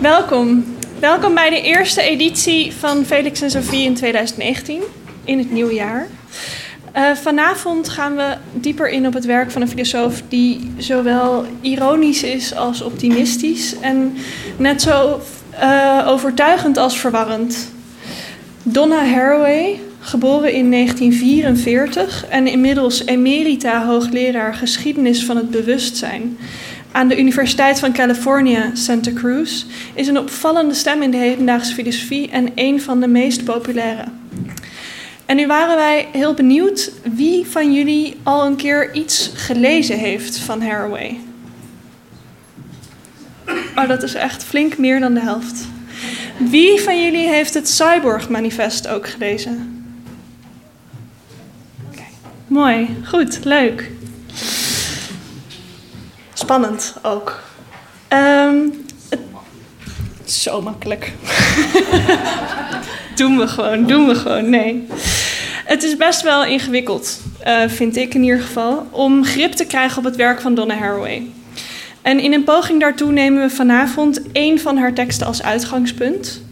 Welkom. Welkom bij de eerste editie van Felix en Sophie in 2019, in het nieuwe jaar. Uh, vanavond gaan we dieper in op het werk van een filosoof die zowel ironisch is als optimistisch en net zo uh, overtuigend als verwarrend. Donna Haraway, geboren in 1944 en inmiddels emerita hoogleraar geschiedenis van het bewustzijn aan de Universiteit van California, Santa Cruz, is een opvallende stem in de hedendaagse filosofie en een van de meest populaire. En nu waren wij heel benieuwd wie van jullie al een keer iets gelezen heeft van Haraway. Oh, dat is echt flink meer dan de helft. Wie van jullie heeft het Cyborg Manifest ook gelezen? Mooi, goed, leuk. Spannend ook. Het, zo makkelijk. doen we gewoon, doen we gewoon. Nee. Het is best wel ingewikkeld, uh, vind ik in ieder geval, om grip te krijgen op het werk van Donna Haraway. En in een poging daartoe nemen we vanavond één van haar teksten als uitgangspunt.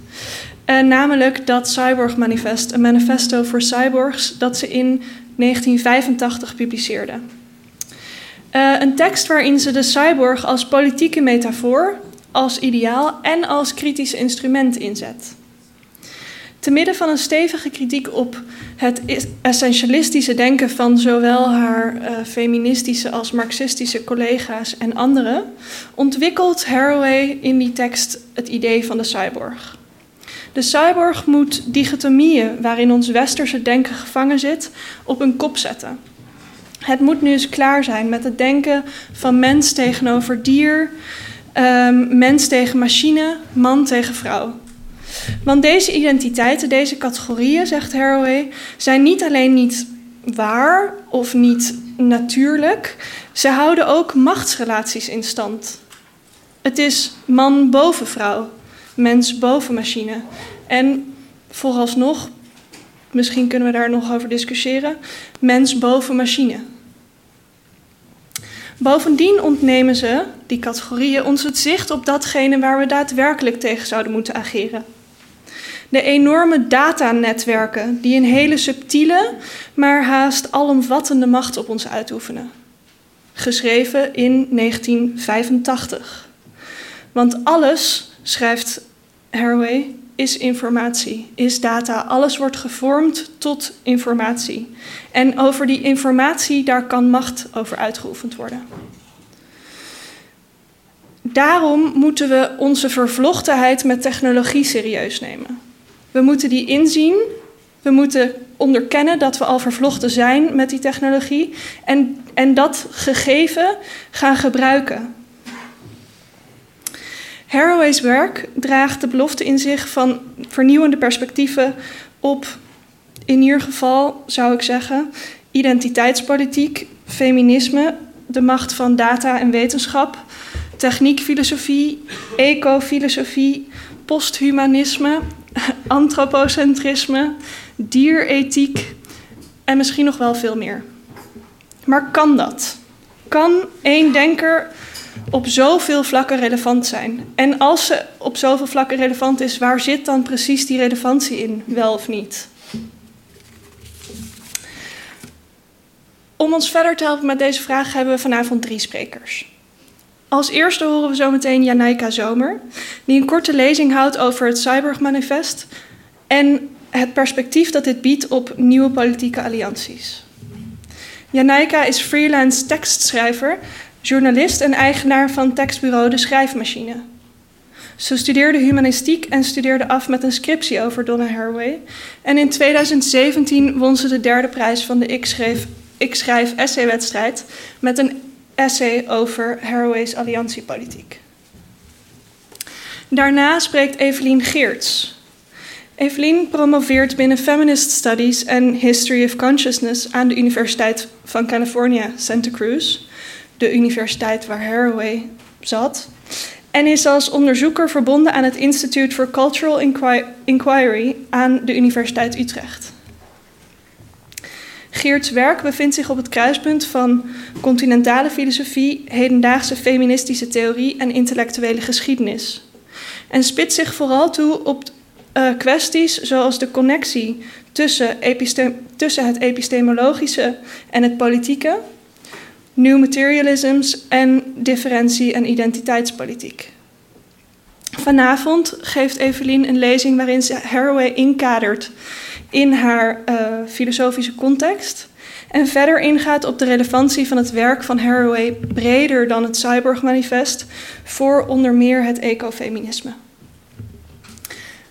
Uh, namelijk dat Cyborg Manifest, een manifesto voor cyborgs, dat ze in 1985 publiceerde. Uh, een tekst waarin ze de cyborg als politieke metafoor, als ideaal en als kritisch instrument inzet. Te midden van een stevige kritiek op het essentialistische denken van zowel haar uh, feministische als marxistische collega's en anderen, ontwikkelt Haraway in die tekst het idee van de cyborg. De cyborg moet dichotomieën waarin ons westerse denken gevangen zit, op een kop zetten. Het moet nu eens klaar zijn met het denken van mens tegenover dier, um, mens tegen machine, man tegen vrouw. Want deze identiteiten, deze categorieën, zegt Haraway, zijn niet alleen niet waar of niet natuurlijk, ze houden ook machtsrelaties in stand. Het is man boven vrouw, mens boven machine. En vooralsnog, misschien kunnen we daar nog over discussiëren, mens boven machine. Bovendien ontnemen ze, die categorieën, ons het zicht op datgene waar we daadwerkelijk tegen zouden moeten ageren. De enorme datanetwerken die een hele subtiele, maar haast alomvattende macht op ons uitoefenen. Geschreven in 1985. Want alles, schrijft Haraway, is informatie, is data. Alles wordt gevormd tot informatie. En over die informatie, daar kan macht over uitgeoefend worden. Daarom moeten we onze vervlochtenheid met technologie serieus nemen. We moeten die inzien. We moeten onderkennen dat we al vervlochten zijn met die technologie. En, en dat gegeven gaan gebruiken. Haraway's werk draagt de belofte in zich van vernieuwende perspectieven op, in ieder geval zou ik zeggen, identiteitspolitiek, feminisme, de macht van data en wetenschap, techniekfilosofie, ecofilosofie, posthumanisme, antropocentrisme, dierethiek en misschien nog wel veel meer. Maar kan dat? Kan één denker op zoveel vlakken relevant zijn? En als ze op zoveel vlakken relevant is, waar zit dan precies die relevantie in, wel of niet? Om ons verder te helpen met deze vraag hebben we vanavond drie sprekers. Als eerste horen we zometeen Janaika Zomer, die een korte lezing houdt over het Cyborg Manifest en het perspectief dat dit biedt op nieuwe politieke allianties. Janaika is freelance tekstschrijver journalist en eigenaar van tekstbureau De Schrijfmachine. Ze studeerde humanistiek en studeerde af met een scriptie over Donna Haraway. En in 2017 won ze de derde prijs van de Ik Schrijf, Ik Schrijf Essay-wedstrijd met een essay over Haraway's alliantiepolitiek. Daarna spreekt Evelien Geerts. Evelien promoveert binnen Feminist Studies en History of Consciousness aan de Universiteit van California, Santa Cruz de universiteit waar Haraway zat. En is als onderzoeker verbonden aan het Institute for Cultural Inquiry aan de Universiteit Utrecht. Geert's werk bevindt zich op het kruispunt van continentale filosofie, hedendaagse feministische theorie en intellectuele geschiedenis. en spitst zich vooral toe op uh, kwesties zoals de connectie tussen, tussen het epistemologische en het politieke, new materialisms en differentie- en identiteitspolitiek. Vanavond geeft Evelien een lezing waarin ze Haraway inkadert in haar uh, filosofische context en verder ingaat op de relevantie van het werk van Haraway breder dan het Cyborg Manifest voor onder meer het ecofeminisme.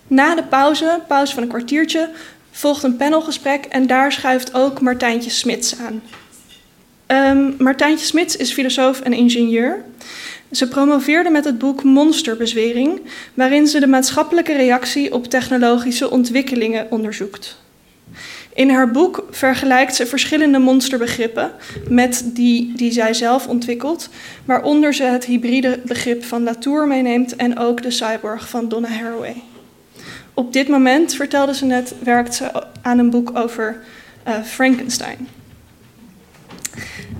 Na de pauze, pauze van een kwartiertje, volgt een panelgesprek en daar schuift ook Martijntje Smits aan. Um, Martijntje Smits is filosoof en ingenieur. Ze promoveerde met het boek Monsterbezwering, waarin ze de maatschappelijke reactie op technologische ontwikkelingen onderzoekt. In haar boek vergelijkt ze verschillende monsterbegrippen met die die zij zelf ontwikkelt, waaronder ze het hybride begrip van Latour meeneemt en ook de cyborg van Donna Haraway. Op dit moment, vertelde ze net, werkt ze aan een boek over uh, Frankenstein.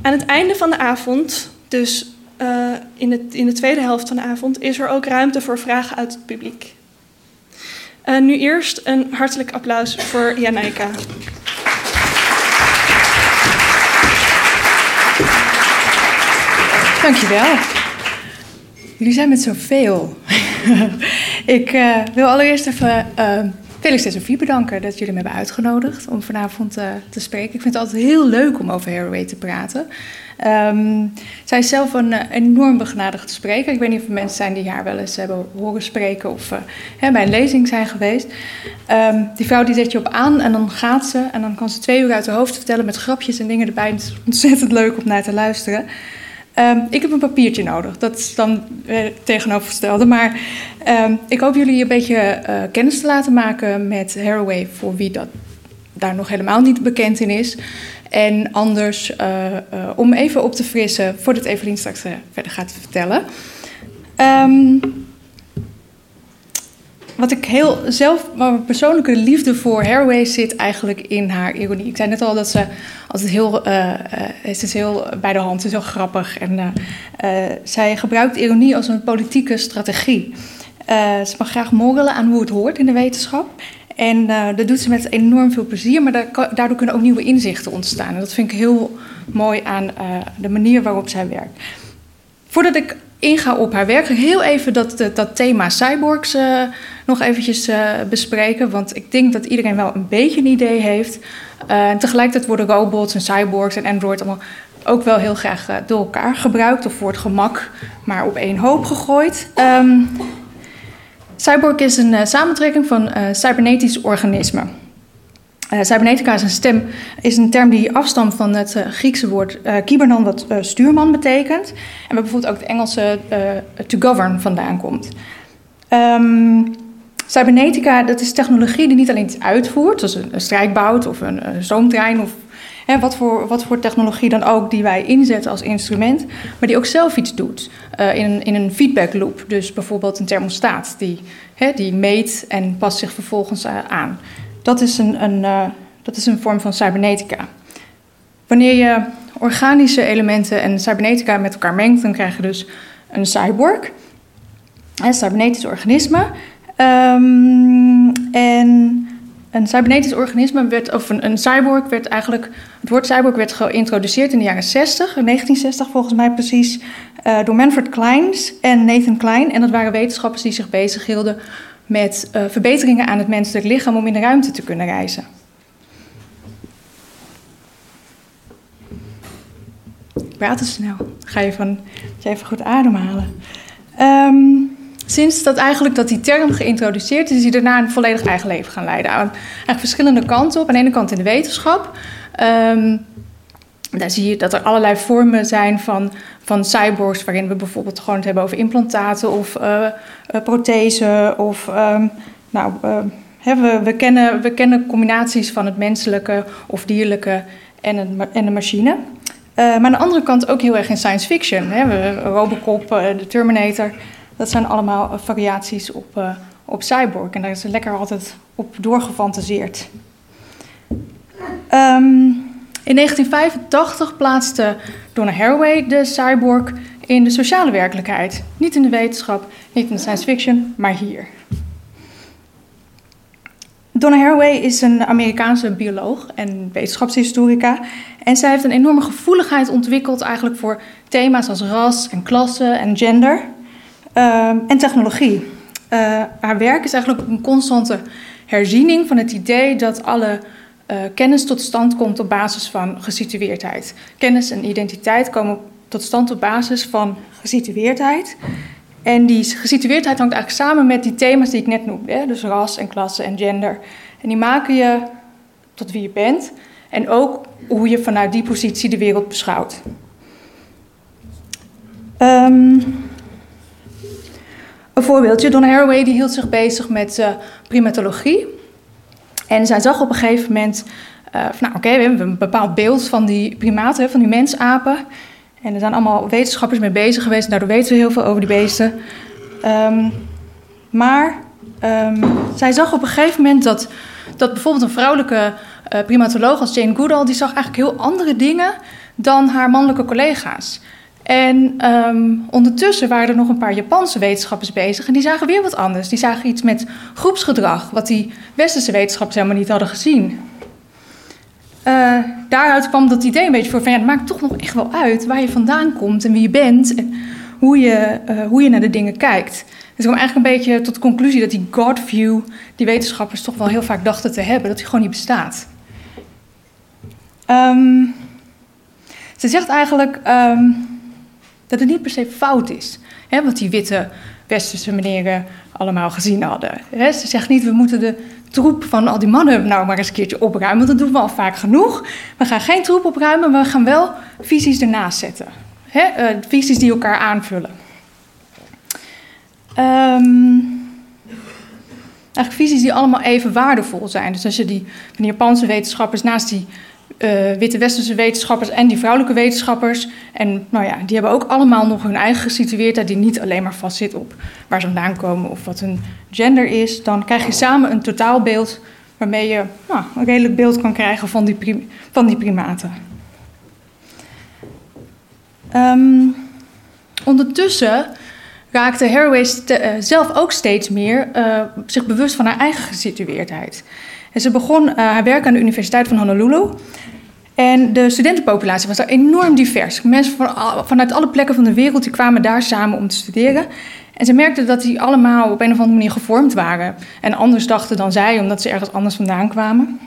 Aan het einde van de avond, dus uh, in, het, in de tweede helft van de avond, is er ook ruimte voor vragen uit het publiek. Uh, nu eerst een hartelijk applaus voor Janaika. Dankjewel. Jullie zijn met zoveel. ik uh, wil allereerst even Felix en Sophie bedanken dat jullie me hebben uitgenodigd om vanavond uh, te spreken. Ik vind het altijd heel leuk om over Haraway te praten. Um, zij is zelf een enorm begenadigde spreker. Ik weet niet of er mensen zijn die haar wel eens hebben horen spreken of hè, bij een lezing zijn geweest. Um, die vrouw die zet je op aan en dan gaat ze en dan kan ze twee uur uit haar hoofd vertellen met grapjes en dingen erbij. Het is ontzettend leuk om naar te luisteren. Um, ik heb een papiertje nodig. Dat is dan uh, tegenovergestelde. Maar um, ik hoop jullie een beetje uh, kennis te laten maken met Haraway, voor wie dat daar nog helemaal niet bekend in is. En anders uh, om even op te frissen voordat Evelien straks verder gaat vertellen. Um, wat ik heel zelf, mijn persoonlijke liefde voor Haraway zit eigenlijk in haar ironie. Ik zei net al dat ze altijd heel, uh, uh, het is heel bij de hand, het is heel grappig. En uh, zij gebruikt ironie als een politieke strategie. ze mag graag morrelen aan hoe het hoort in de wetenschap. En dat doet ze met enorm veel plezier, maar daardoor kunnen ook nieuwe inzichten ontstaan. En dat vind ik heel mooi aan de manier waarop zij werkt. Voordat ik inga op haar werk, heel even dat, dat thema cyborgs nog eventjes uh, bespreken. Want ik denk dat iedereen wel een beetje een idee heeft. En tegelijkertijd worden robots en cyborgs en Android allemaal ook wel heel graag door elkaar gebruikt. Of voor het gemak maar op één hoop gegooid. Um, cyborg is een samentrekking van cybernetisch organismen. Cybernetica is een, stem, is een term die afstamt van het Griekse woord kybernon, wat stuurman betekent. En waar bijvoorbeeld ook het Engelse to govern vandaan komt. Um, Cybernetica, dat is technologie die niet alleen iets uitvoert, zoals een, strijkbout of een, een zoomtrein of hè, wat, voor, wat voor technologie dan ook die wij inzetten als instrument, maar die ook zelf iets doet uh, in, een, in een feedback loop. Dus bijvoorbeeld een thermostaat die, hè, die meet en past zich vervolgens uh, aan. Dat is een, een, uh, dat is een vorm van cybernetica. Wanneer je organische elementen en cybernetica met elkaar mengt, dan krijg je dus een cyborg, een cybernetisch organisme. Um, en een cybernetisch organisme werd, of een, cyborg werd eigenlijk, het woord cyborg werd geïntroduceerd in de jaren 60, 1960 volgens mij precies, uh, door Manfred Kleins en Nathan Klein. En dat waren wetenschappers die zich bezighielden met uh, verbeteringen aan het menselijk lichaam om in de ruimte te kunnen reizen. Ik praat te snel. Ga je van, je even goed ademhalen. Um, Sinds dat eigenlijk dat die term geïntroduceerd is, is hij daarna een volledig eigen leven gaan leiden. Aan eigenlijk verschillende kanten op. Aan de ene kant in de wetenschap. Um, daar zie je dat er allerlei vormen zijn van, van cyborgs, waarin we bijvoorbeeld gewoon het hebben over implantaten of uh, uh, prothesen. Of, um, nou, uh, we, we, kennen, we kennen combinaties van het menselijke of dierlijke en, en de machine. maar aan de andere kant ook heel erg in science fiction. Hè? We, Robocop, de Terminator. Dat zijn allemaal eh, variaties op, op Cyborg. En daar is lekker altijd op doorgefantaseerd. Um, in 1985 plaatste Donna Haraway de cyborg in de sociale werkelijkheid. Niet in de wetenschap, niet in de science fiction, maar hier. Donna Haraway is een Amerikaanse bioloog en wetenschapshistorica. En zij heeft een enorme gevoeligheid ontwikkeld eigenlijk voor thema's als ras en klasse en gender ehm, en technologie. Uh, haar werk is eigenlijk een constante herziening van het idee dat alle uh, kennis tot stand komt op basis van gesitueerdheid. Kennis en identiteit komen tot stand op basis van gesitueerdheid. En die gesitueerdheid hangt eigenlijk samen met die thema's die ik net noemde. Dus ras en klasse en gender. En die maken je tot wie je bent. En ook hoe je vanuit die positie de wereld beschouwt. Um, een voorbeeldje. Donna Haraway die hield zich bezig met uh, primatologie. En zij zag op een gegeven moment... Van, nou oké, we hebben een bepaald beeld van die primaten, van die mensapen... En er zijn allemaal wetenschappers mee bezig geweest. Daardoor weten we heel veel over die beesten. Um, maar um, zij zag op een gegeven moment dat, dat bijvoorbeeld een vrouwelijke uh, primatoloog als Jane Goodall... die zag eigenlijk heel andere dingen dan haar mannelijke collega's. En um, ondertussen waren er nog een paar Japanse wetenschappers bezig... en die zagen weer wat anders. Die zagen iets met groepsgedrag... wat die westerse wetenschappers helemaal niet hadden gezien. Uh, daaruit kwam dat idee een beetje voor van ja, het maakt toch nog echt wel uit waar je vandaan komt en wie je bent en hoe je, uh, hoe je naar de dingen kijkt. Dus ik kwam eigenlijk een beetje tot de conclusie dat die God view, die wetenschappers toch wel heel vaak dachten te hebben, dat die gewoon niet bestaat. Um, ze zegt eigenlijk um, dat het niet per se fout is, hè, wat die witte westerse meneren allemaal gezien hadden. Hè. Ze zegt niet, we moeten de troep van al die mannen nou maar eens een keertje opruimen. Want dat doen we al vaak genoeg. We gaan geen troep opruimen, maar we gaan wel visies ernaast zetten. Hè? Uh, visies die elkaar aanvullen. Um, eigenlijk visies die allemaal even waardevol zijn. Dus als je die Japanse wetenschappers naast die uh, witte westerse wetenschappers en die vrouwelijke wetenschappers. En nou ja, die hebben ook allemaal nog hun eigen gesitueerdheid, die niet alleen maar vastzit op waar ze vandaan komen of wat hun gender is. Dan krijg je samen een totaalbeeld waarmee je nou, een redelijk beeld kan krijgen van die, van die primaten. Um, ondertussen raakte Haraway uh, zelf ook steeds meer uh, zich bewust van haar eigen gesitueerdheid. En ze begon uh, haar werk aan de Universiteit van Honolulu. En de studentenpopulatie was daar enorm divers. Mensen van, vanuit alle plekken van de wereld die kwamen daar samen om te studeren. En ze merkte dat die allemaal op een of andere manier gevormd waren. En anders dachten dan zij, omdat ze ergens anders vandaan kwamen.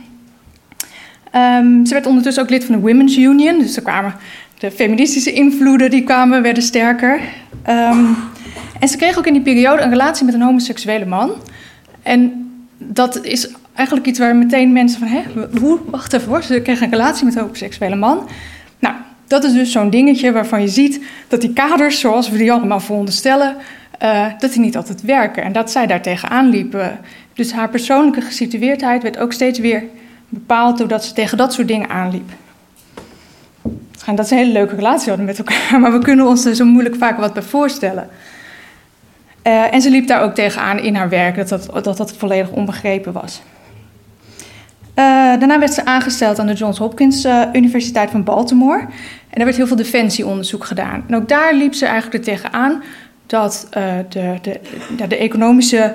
Um, ze werd ondertussen ook lid van de Women's Union. Dus er kwamen de feministische invloeden die kwamen, werden sterker. Um, en ze kreeg ook in die periode een relatie met een homoseksuele man. En dat is eigenlijk iets waar meteen mensen van, hè, hoe, wacht even hoor, ze kregen een relatie met een homoseksuele man. Nou, dat is dus zo'n dingetje waarvan je ziet dat die kaders, zoals we die allemaal veronderstellen, uh, dat die niet altijd werken. En dat zij daar tegenaan liepen. Dus haar persoonlijke gesitueerdheid werd ook steeds weer bepaald doordat ze tegen dat soort dingen aanliep. En dat ze een hele leuke relatie hadden met elkaar, maar we kunnen ons er zo moeilijk vaak wat bij voorstellen. Uh, en ze liep daar ook tegenaan in haar werk, dat dat, dat, dat volledig onbegrepen was. Uh, daarna werd ze aangesteld aan de Johns Hopkins uh, Universiteit van Baltimore. En daar werd heel veel defensieonderzoek gedaan. En ook daar liep ze eigenlijk er tegenaan dat de, de, de, de, economische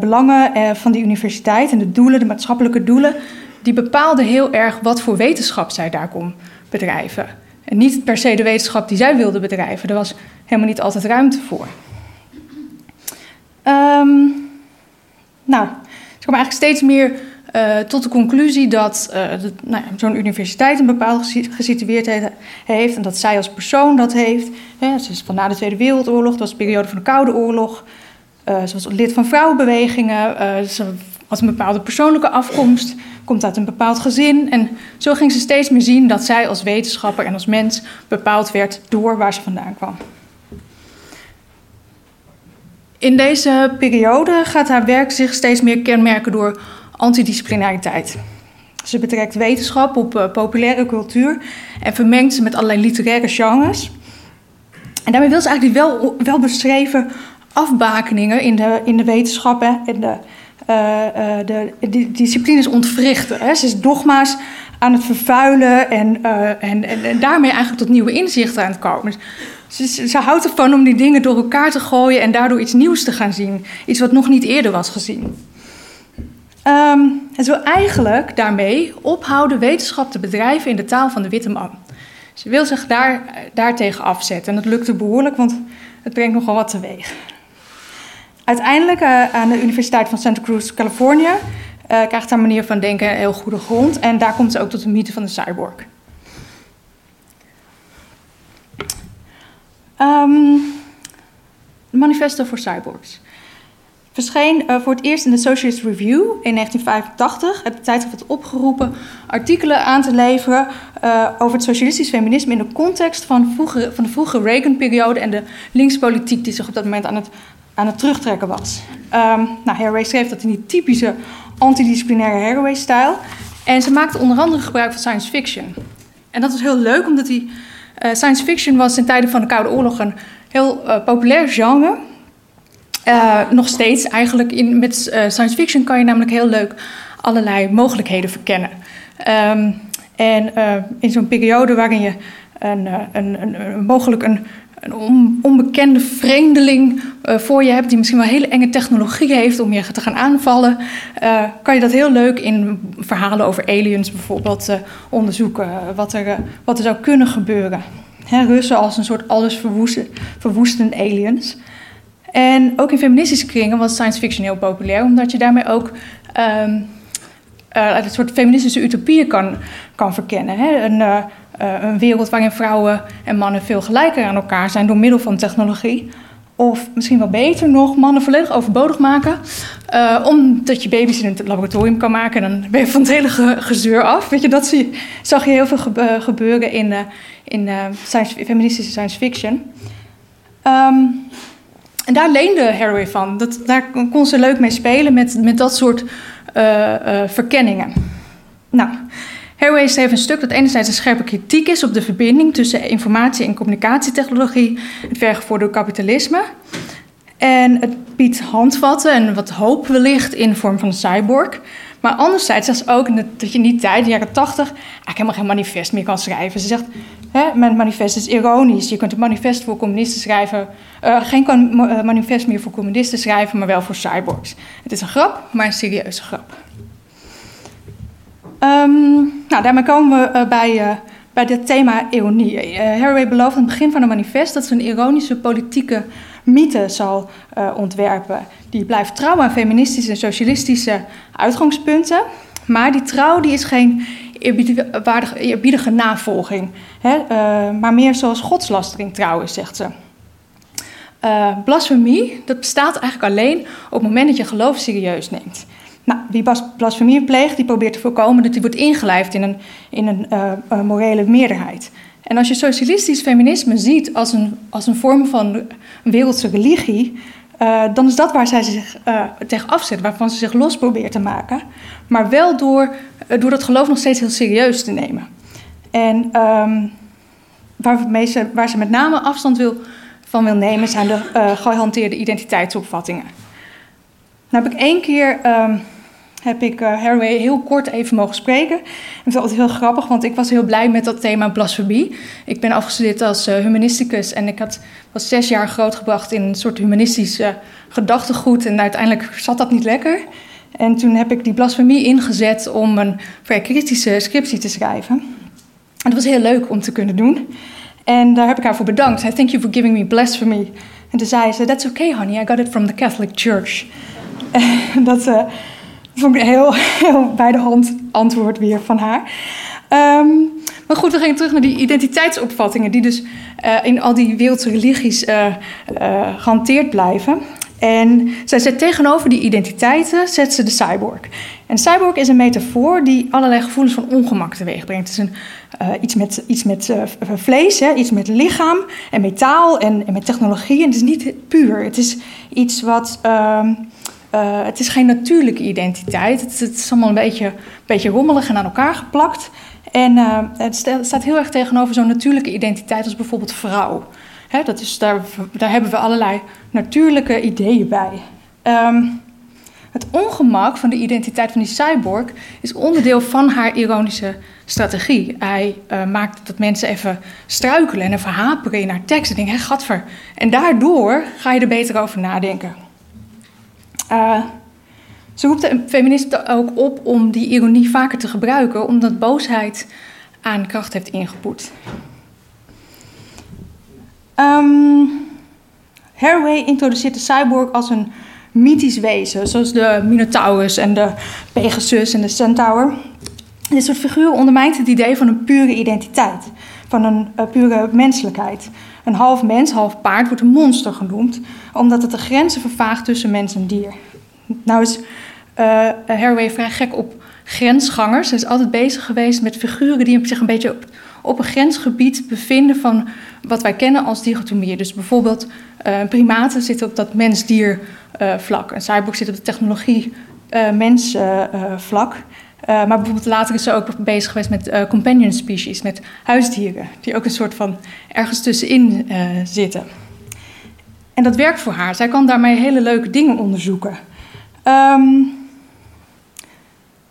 belangen van die universiteit en de doelen, de maatschappelijke doelen, die bepaalden heel erg wat voor wetenschap zij daar kon bedrijven. En niet per se de wetenschap die zij wilde bedrijven. Er was helemaal niet altijd ruimte voor. Um, nou, ze kwam eigenlijk steeds meer uh, tot de conclusie dat uh, nou ja, zo'n universiteit een bepaalde gesitueerdheid heeft en dat zij als persoon dat heeft. Hè, ze is van na de Tweede Wereldoorlog, dat was de periode van de Koude Oorlog. Uh, ze was lid van vrouwenbewegingen, ze had een bepaalde persoonlijke afkomst, komt uit een bepaald gezin. En zo ging ze steeds meer zien dat zij als wetenschapper en als mens bepaald werd door waar ze vandaan kwam. In deze periode gaat haar werk zich steeds meer kenmerken door antidisciplinariteit. Ze betrekt wetenschap op uh, populaire cultuur en vermengt ze met allerlei literaire genres. En daarmee wil ze eigenlijk wel, wel beschreven afbakeningen in de, in de wetenschappen en de, uh, uh, de, de disciplines ontwrichten. Hè. Ze is dogma's aan het vervuilen en, en, en, en, daarmee eigenlijk tot nieuwe inzichten aan het komen. Ze, ze houdt ervan om die dingen door elkaar te gooien en daardoor iets nieuws te gaan zien. Iets wat nog niet eerder was gezien. Um, ze wil eigenlijk daarmee ophouden wetenschap te bedrijven in de taal van de witte man. Ze wil zich daar, daartegen afzetten. En dat lukte behoorlijk, want het brengt nogal wat teweeg. Uiteindelijk uh, aan de Universiteit van Santa Cruz, Californië, uh, krijgt haar manier van denken een heel goede grond. En daar komt ze ook tot de mythe van de cyborg. Um, manifesto voor cyborgs. Verscheen uh, voor het eerst in de Socialist Review in 1985. Het tijdschrift had opgeroepen artikelen aan te leveren uh, over het socialistisch feminisme in de context van, van de vroege Reagan-periode en de linkspolitiek die zich op dat moment aan het, aan het terugtrekken was. Um, nou, Haraway schreef dat in die typische antidisciplinaire Haraway-stijl. En ze maakte onder andere gebruik van science fiction. En dat was heel leuk, omdat die uh, science fiction was in tijden van de Koude Oorlog een heel populair genre. Uh, nog steeds eigenlijk in, met science fiction kan je namelijk heel leuk allerlei mogelijkheden verkennen. Um, en in zo'n periode waarin je een, een, een, mogelijk een een onbekende vreemdeling voor je hebt, die misschien wel hele enge technologie heeft om je te gaan aanvallen, kan je dat heel leuk in verhalen over aliens bijvoorbeeld onderzoeken. Wat er, wat er zou kunnen gebeuren. He, Russen als een soort alles verwoestende aliens. En ook in feministische kringen was science fiction heel populair, omdat je daarmee ook um, een soort feministische utopieën kan, kan verkennen. Hè? Een, uh, een wereld waarin vrouwen en mannen veel gelijker aan elkaar zijn door middel van technologie. Of misschien wel beter nog, mannen volledig overbodig maken. Omdat je baby's in het laboratorium kan maken. En dan ben je van het hele ge gezeur af. Weet je, dat zie, zag je heel veel gebe gebeuren in, in feministische science fiction. Um, en daar leende Haraway van. Dat, daar kon ze leuk mee spelen met, met dat soort verkenningen. Nou, Haraway schreef een stuk dat enerzijds een scherpe kritiek is op de verbinding tussen informatie- en communicatietechnologie, het vergevorderde kapitalisme. En het biedt handvatten en wat hoop wellicht in de vorm van een cyborg. Maar anderzijds zegt ze ook dat je in die tijd, de jaren tachtig, eigenlijk helemaal geen manifest meer kan schrijven. Ze zegt, mijn manifest is ironisch. Je kunt een manifest voor communisten schrijven. Uh, geen manifest meer voor communisten schrijven, maar wel voor cyborgs. Het is een grap, maar een serieuze grap. Um, nou, daarmee komen we uh, bij, bij het thema ironie. Haraway belooft aan het begin van het manifest dat ze een ironische politieke mythe zal ontwerpen. Die blijft trouw aan feministische en socialistische uitgangspunten. Maar die trouw die is geen eerbiedige, eerbiedige navolging. Hè? maar meer zoals godslastering trouw is, zegt ze. blasfemie, dat bestaat eigenlijk alleen op het moment dat je geloof serieus neemt. Nou, wie blasfemie pleegt, die probeert te voorkomen dat hij wordt ingelijfd in een, in een uh, morele meerderheid. En als je socialistisch feminisme ziet als een, als een vorm van een wereldse religie, uh, dan is dat waar zij zich uh, tegen afzet, waarvan ze zich los probeert te maken. Maar wel door, door dat geloof nog steeds heel serieus te nemen. En um, waar, waar ze met name afstand wil, van wil nemen, zijn de gehanteerde identiteitsopvattingen. Nou heb ik één keer. Um, heb ik uh, heel kort even mogen spreken. Het was altijd heel grappig, want ik was heel blij met dat thema blasfemie. Ik ben afgestudeerd als uh, humanisticus en ik had, was zes jaar grootgebracht in een soort humanistisch gedachtegoed. En uiteindelijk zat dat niet lekker. En toen heb ik die blasfemie ingezet om een vrij kritische scriptie te schrijven. En dat was heel leuk om te kunnen doen. En daar heb ik haar voor bedankt. I thank you for giving me blasphemy. En toen zei ze, that's okay honey, I got it from the Catholic Church. dat vond ik een heel, heel bij de hand antwoord weer van haar. Um, maar goed, we gaan terug naar die identiteitsopvattingen, die dus uh, in al die wereldse religies uh, uh, gehanteerd blijven. En zij zet tegenover die identiteiten zet ze de cyborg. En cyborg is een metafoor die allerlei gevoelens van ongemak teweeg brengt. Het is een, iets met, iets met vlees, hè, iets met lichaam en metaal en, en, met technologie. En het is niet puur. Het is iets wat. Ehm, uh, het is geen natuurlijke identiteit. Het, is allemaal een beetje, beetje rommelig en aan elkaar geplakt. En uh, het staat heel erg tegenover zo'n natuurlijke identiteit als bijvoorbeeld vrouw. Hè, dat is, daar, daar hebben we allerlei natuurlijke ideeën bij. Um, Het ongemak van de identiteit van die cyborg is onderdeel van haar ironische strategie. Hij uh, maakt dat mensen even struikelen en even haperen in haar tekst. En denken. En daardoor ga je er beter over nadenken. Uh, ze roept de feministen ook op om die ironie vaker te gebruiken, omdat boosheid aan kracht heeft ingeboet. Um, Haraway introduceert de cyborg als een mythisch wezen, zoals de Minotaurus en de Pegasus en de Centaur. Dit soort figuren ondermijnt het idee van een pure identiteit, van een uh, pure menselijkheid. Een half mens, half paard wordt een monster genoemd, omdat het de grenzen vervaagt tussen mens en dier. Nou is uh, Haraway vrij gek op grensgangers. Ze is altijd bezig geweest met figuren die zich een beetje op, op een grensgebied bevinden van wat wij kennen als dichotomie. Dus bijvoorbeeld uh, primaten zitten op dat mens-dier uh, vlak. Een cyborg zit op de technologie-mens vlak. Maar bijvoorbeeld later is ze ook bezig geweest met companion species, met huisdieren, die ook een soort van ergens tussenin zitten. En dat werkt voor haar. Zij kan daarmee hele leuke dingen onderzoeken. Um,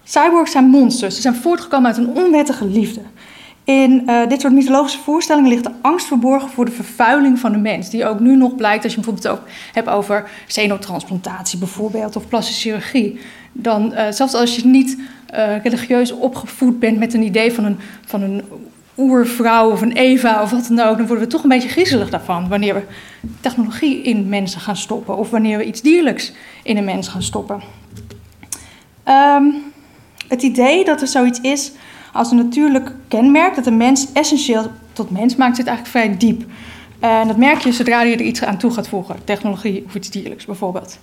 cyborgs zijn monsters. Ze zijn voortgekomen uit een onwettige liefde. In uh, dit soort mythologische voorstellingen ligt de angst verborgen voor de vervuiling van de mens. Die ook nu nog blijkt als je bijvoorbeeld ook hebt over xenotransplantatie bijvoorbeeld of plastische chirurgie. Dan, uh, zelfs als je niet uh, religieus opgevoed bent met een idee van een, van een oervrouw of een Eva of wat dan ook, dan worden we toch een beetje griezelig daarvan wanneer we technologie in mensen gaan stoppen of wanneer we iets dierlijks in een mens gaan stoppen. Um, het idee dat er zoiets is als een natuurlijk kenmerk dat een mens essentieel tot mens maakt, zit eigenlijk vrij diep. En dat merk je zodra je er iets aan toe gaat voegen, technologie of iets dierlijks bijvoorbeeld.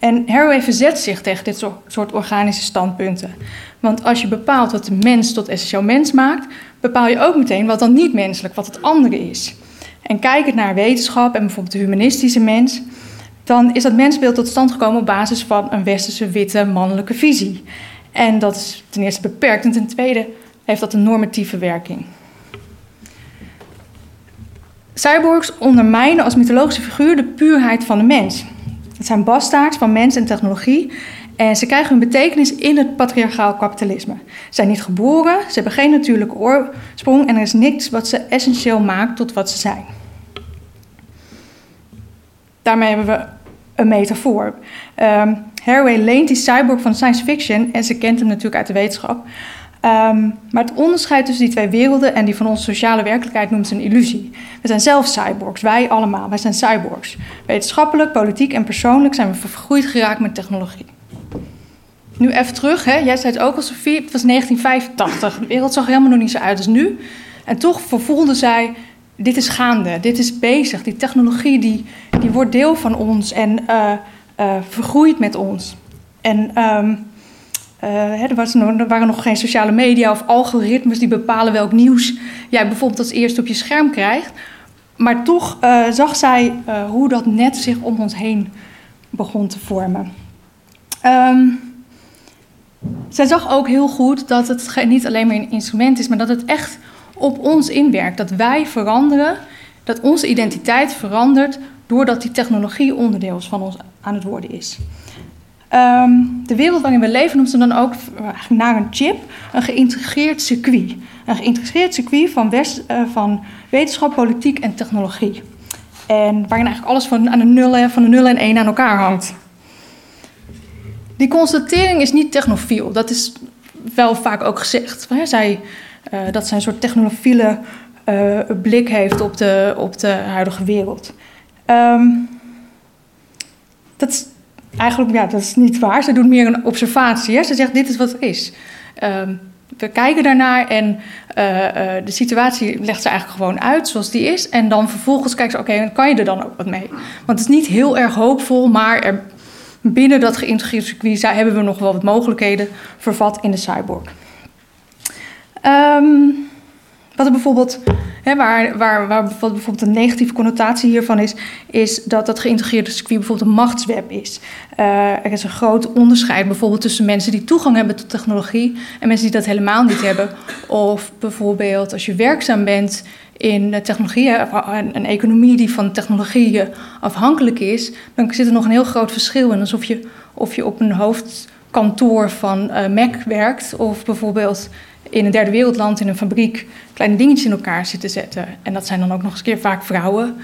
En Haraway verzet zich tegen dit soort organische standpunten. Want als je bepaalt wat de mens tot essentieel mens maakt, bepaal je ook meteen wat dan niet menselijk, wat het andere is. En kijkend naar wetenschap en bijvoorbeeld de humanistische mens, dan is dat mensbeeld tot stand gekomen op basis van een westerse witte mannelijke visie. En dat is ten eerste beperkt en ten tweede heeft dat een normatieve werking. Cyborgs ondermijnen als mythologische figuur de puurheid van de mens. Het zijn bastaards van mens en technologie en ze krijgen hun betekenis in het patriarchaal kapitalisme. Ze zijn niet geboren, ze hebben geen natuurlijke oorsprong en er is niks wat ze essentieel maakt tot wat ze zijn. Daarmee hebben we een metafoor. Um, Haraway leent die cyborg van science fiction en ze kent hem natuurlijk uit de wetenschap. Um, maar het onderscheid tussen die twee werelden en die van onze sociale werkelijkheid noemt ze een illusie. We zijn zelf cyborgs, wij allemaal, wij zijn cyborgs. Wetenschappelijk, politiek en persoonlijk zijn we vergroeid geraakt met technologie. Nu even terug, hè? jij zei het ook al, Sofie, het was 1985. De wereld zag helemaal nog niet zo uit als nu. En toch vervoelde zij, dit is gaande, dit is bezig. Die technologie die, die wordt deel van ons en uh, uh, vergroeit met ons. En um, uh, er, was er, waren nog geen sociale media of algoritmes die bepalen welk nieuws jij bijvoorbeeld als eerste op je scherm krijgt. Maar toch uh, zag zij hoe dat net zich om ons heen begon te vormen. Um, zij zag ook heel goed dat het niet alleen maar een instrument is, maar dat het echt op ons inwerkt. Dat wij veranderen, dat onze identiteit verandert doordat die technologie onderdeel van ons aan het worden is. Um, de wereld waarin we leven noemt ze dan ook naar een chip een geïntegreerd circuit. Een geïntegreerd circuit van, uh, van wetenschap, politiek en technologie. En waarin eigenlijk alles van, aan de nullen, van de 0 en 1 aan elkaar hangt. Die constatering is niet technofiel. Dat is wel vaak ook gezegd. Zij, uh, dat zij een soort technofiele blik heeft op de, op de huidige wereld. Um, dat eigenlijk ja, dat is niet waar. Ze doet meer een observatie. Hè? Ze zegt: dit is wat er is. Um, we kijken daarnaar en uh, uh, de situatie legt ze eigenlijk gewoon uit zoals die is. En dan vervolgens kijkt ze: oké, kan je er dan ook wat mee? Want het is niet heel erg hoopvol, maar er, binnen dat geïntegreerde circuit hebben we nog wel wat mogelijkheden vervat in de cyborg. Um, wat er bijvoorbeeld, hè, waar, waar, waar bijvoorbeeld een negatieve connotatie hiervan is, is dat dat geïntegreerde circuit bijvoorbeeld een machtsweb is. Uh, er is een groot onderscheid bijvoorbeeld tussen mensen die toegang hebben tot technologie en mensen die dat helemaal niet hebben. Of bijvoorbeeld als je werkzaam bent in technologie, een, economie die van technologie afhankelijk is, dan zit er nog een heel groot verschil in. Alsof je of je op een hoofdkantoor van Mac werkt, of bijvoorbeeld in een derde wereldland in een fabriek kleine dingetjes in elkaar zit te zetten. En dat zijn dan ook nog eens keer vaak vrouwen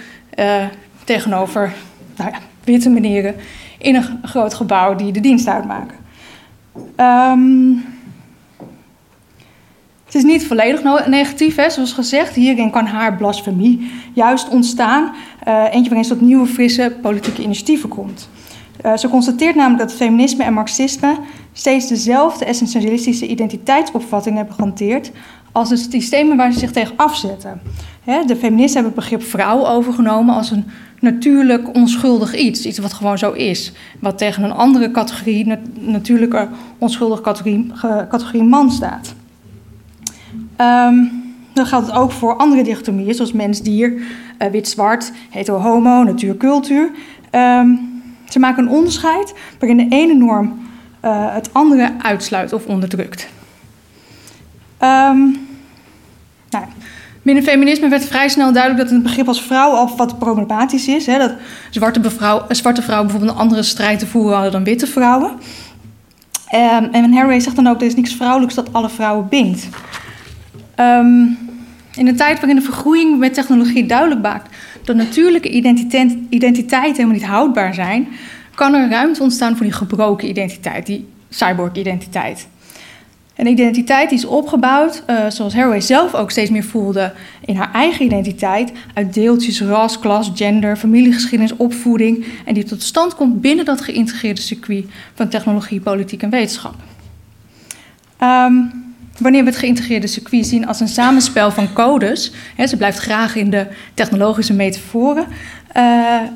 tegenover nou ja, witte meneren in een groot gebouw die de dienst uitmaken. Um, het is niet volledig negatief, hè. zoals gezegd. Hierin kan haar blasfemie juist ontstaan. Uh, eentje waarin tot nieuwe, frisse politieke initiatieven komt. Uh, ze constateert namelijk dat feminisme en marxisme steeds dezelfde essentialistische identiteitsopvatting hebben gehanteerd als de systemen waar ze zich tegen afzetten. de feministen hebben het begrip vrouw overgenomen als een natuurlijk onschuldig iets. Iets wat gewoon zo is. Wat tegen een andere categorie, natuurlijke onschuldige categorie, categorie man staat. Um, dan geldt het ook voor andere dichotomieën, zoals mens-dier, uh, wit-zwart, hetero-homo, natuur-cultuur. Um, ze maken een onderscheid waarin de ene norm uh, het andere uitsluit of onderdrukt. Um, nou, binnen feminisme werd vrij snel duidelijk dat het begrip als vrouw al wat problematisch is. Hè? Dat zwarte, bevrouw, zwarte vrouwen bijvoorbeeld een andere strijd te voeren hadden dan witte vrouwen. Um, en Haraway zegt dan ook: er is niks vrouwelijks dat alle vrouwen bindt. Um, in een tijd waarin de vergroeiing met technologie duidelijk maakt dat natuurlijke identiteit, identiteit helemaal niet houdbaar zijn, kan er ruimte ontstaan voor die gebroken identiteit, die cyborg-identiteit. Een identiteit die is opgebouwd, uh, zoals Haraway zelf ook steeds meer voelde, in haar eigen identiteit, uit deeltjes ras, klas, gender, familiegeschiedenis, opvoeding, en die tot stand komt binnen dat geïntegreerde circuit van technologie, politiek en wetenschap. Um, wanneer we het geïntegreerde circuit zien als een samenspel van codes, hè, ze blijft graag in de technologische metaforen, uh,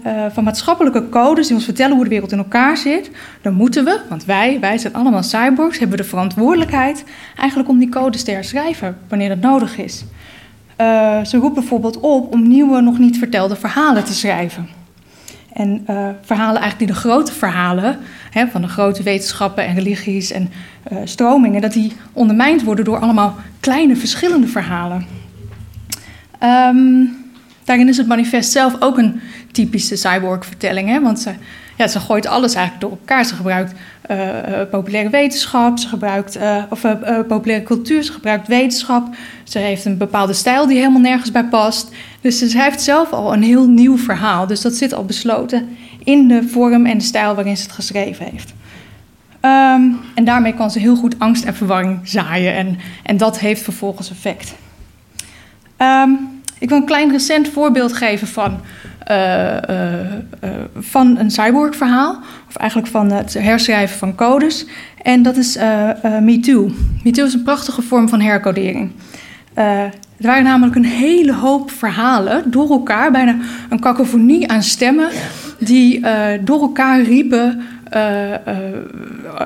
uh, van maatschappelijke codes die ons vertellen hoe de wereld in elkaar zit, dan moeten we, want wij, wij zijn allemaal cyborgs, hebben de verantwoordelijkheid eigenlijk om die codes te herschrijven wanneer dat nodig is. Uh, ze roept bijvoorbeeld op om nieuwe, nog niet vertelde verhalen te schrijven. En uh, verhalen eigenlijk die de grote verhalen hè, van de grote wetenschappen en religies en uh, stromingen, dat die ondermijnd worden door allemaal kleine verschillende verhalen. Um, daarin is het manifest zelf ook een typische cyborg-vertelling, want ze, ze gooit alles eigenlijk door elkaar. Ze gebruikt uh, populaire wetenschap, ze gebruikt of populaire cultuur, ze gebruikt wetenschap. Ze heeft een bepaalde stijl die helemaal nergens bij past. Dus ze schrijft zelf al een heel nieuw verhaal. Dus dat zit al besloten in de vorm en de stijl waarin ze het geschreven heeft. Um, en daarmee kan ze heel goed angst en verwarring zaaien. En, en dat heeft vervolgens effect. Um, ik wil een klein recent voorbeeld geven van, uh, uh, uh, van een cyborg-verhaal. Of eigenlijk van het herschrijven van codes. En dat is MeToo. MeToo is een prachtige vorm van hercodering. Er waren namelijk een hele hoop verhalen door elkaar, bijna een kakofonie aan stemmen, die door elkaar riepen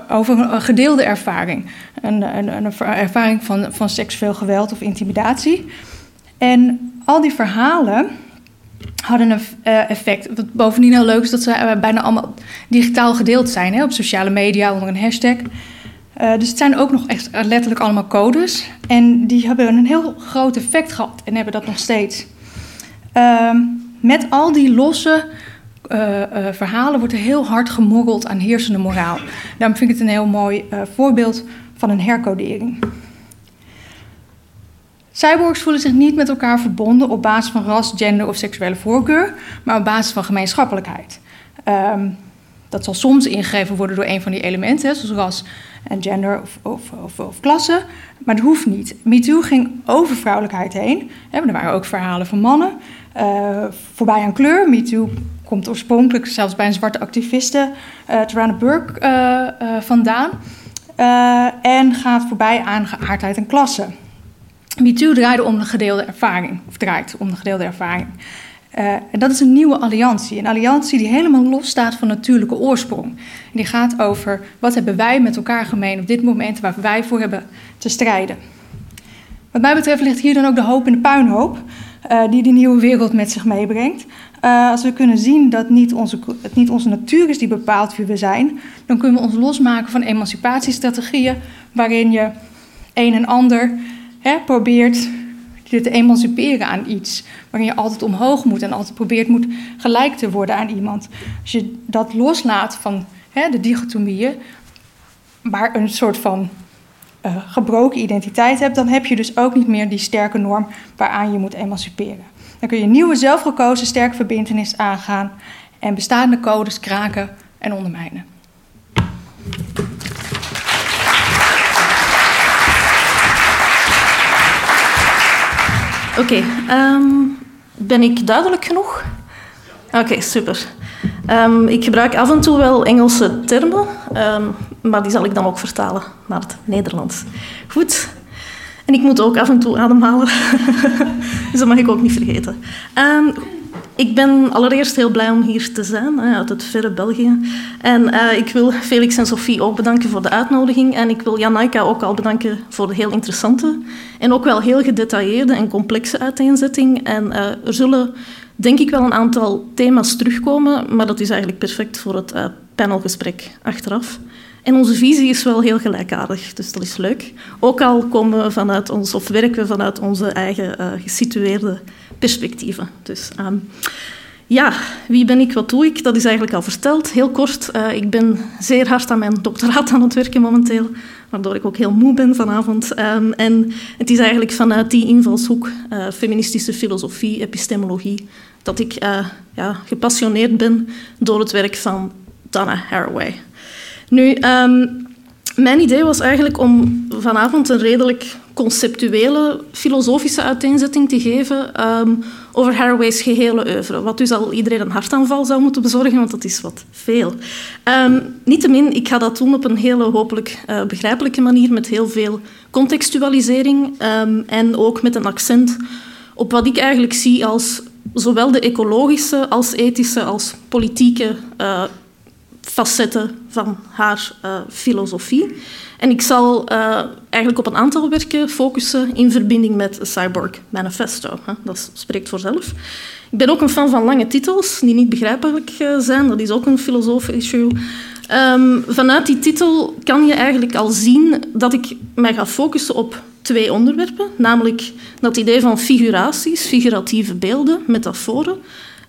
over een gedeelde ervaring. Een, een, een, ervaring van, van seksueel geweld of intimidatie. En al die verhalen hadden een effect. Wat bovendien heel leuk is dat ze bijna allemaal digitaal gedeeld zijn hè, op sociale media onder een hashtag. Uh, dus het zijn ook nog echt letterlijk allemaal codes. En die hebben een heel groot effect gehad en hebben dat nog steeds. Uh, met al die losse verhalen wordt er heel hard gemorreld aan heersende moraal. Daarom vind ik het een heel mooi voorbeeld van een hercodering. Cyborgs voelen zich niet met elkaar verbonden op basis van ras, gender of seksuele voorkeur, maar op basis van gemeenschappelijkheid. Um, dat zal soms ingegeven worden door een van die elementen, zoals ras en gender of, of, of, klasse. Maar dat hoeft niet. MeToo ging over vrouwelijkheid heen. Er waren ook verhalen van mannen. Uh, voorbij aan kleur. MeToo komt oorspronkelijk zelfs bij een zwarte activiste, uh, Tarana Burke, uh, vandaan. en gaat voorbij aan geaardheid en klasse. MeToo draaide om de gedeelde ervaring, of draait om de gedeelde ervaring. Uh, en dat is een nieuwe alliantie. Een alliantie die helemaal los staat van natuurlijke oorsprong. En die gaat over wat hebben wij met elkaar gemeen op dit moment waar wij voor hebben te strijden. Wat mij betreft ligt hier dan ook de hoop in de puinhoop uh, die die nieuwe wereld met zich meebrengt. Uh, als we kunnen zien dat niet onze, het niet onze natuur is die bepaalt wie we zijn, dan kunnen we ons losmaken van emancipatiestrategieën waarin je een en ander hè, probeert je te emanciperen aan iets. Waarin je altijd omhoog moet en altijd probeert moet gelijk te worden aan iemand. Als je dat loslaat van hè, de dichotomieën, maar een soort van uh, gebroken identiteit hebt, dan heb je dus ook niet meer die sterke norm waaraan je moet emanciperen. Dan kun je nieuwe zelfgekozen sterke verbindenis aangaan en bestaande codes kraken en ondermijnen. Oké, ehm, ben ik duidelijk genoeg? Oké, super. Um, ik gebruik af en toe wel Engelse termen, um, maar die zal ik dan ook vertalen naar het Nederlands. Goed. En ik moet ook af en toe ademhalen, dus dat mag ik ook niet vergeten. Ik ben allereerst heel blij om hier te zijn, uit het verre België. En uh, ik wil Felix en Sophie ook bedanken voor de uitnodiging. En ik wil Janaika ook al bedanken voor de heel interessante en ook wel heel gedetailleerde en complexe uiteenzetting. En uh, er zullen denk ik wel een aantal thema's terugkomen, maar dat is eigenlijk perfect voor het uh, panelgesprek achteraf. En onze visie is wel heel gelijkaardig, dus dat is leuk. Ook al komen we vanuit ons, of werken we vanuit onze eigen gesitueerde perspectieven. Dus um, ja, wie ben ik, wat doe ik? Dat is eigenlijk al verteld. Heel kort, uh, ik ben zeer hard aan mijn doctoraat aan het werken momenteel, waardoor ik ook heel moe ben vanavond. Um, en het is eigenlijk vanuit die invalshoek, uh, feministische filosofie, epistemologie, dat ik uh, ja, gepassioneerd ben door het werk van Donna Haraway. Nu, um, mijn idee was eigenlijk om vanavond een redelijk conceptuele, filosofische uiteenzetting te geven um, over Haraway's gehele oeuvre. Wat dus al iedereen een hartaanval zou moeten bezorgen, want dat is wat veel. Um, niettemin, ik ga dat doen op een hele hopelijk uh, begrijpelijke manier, met heel veel contextualisering um, en ook met een accent op wat ik eigenlijk zie als zowel de ecologische als ethische als politieke uh, facetten van haar uh, filosofie. En ik zal uh, eigenlijk op een aantal werken focussen in verbinding met Cyborg Manifesto. Dat spreekt voor zelf. Ik ben ook een fan van lange titels die niet begrijpelijk uh, zijn. Dat is ook een filosofisch issue. Um, vanuit die titel kan je eigenlijk al zien dat ik mij ga focussen op twee onderwerpen. Namelijk dat idee van figuraties, figuratieve beelden, metaforen.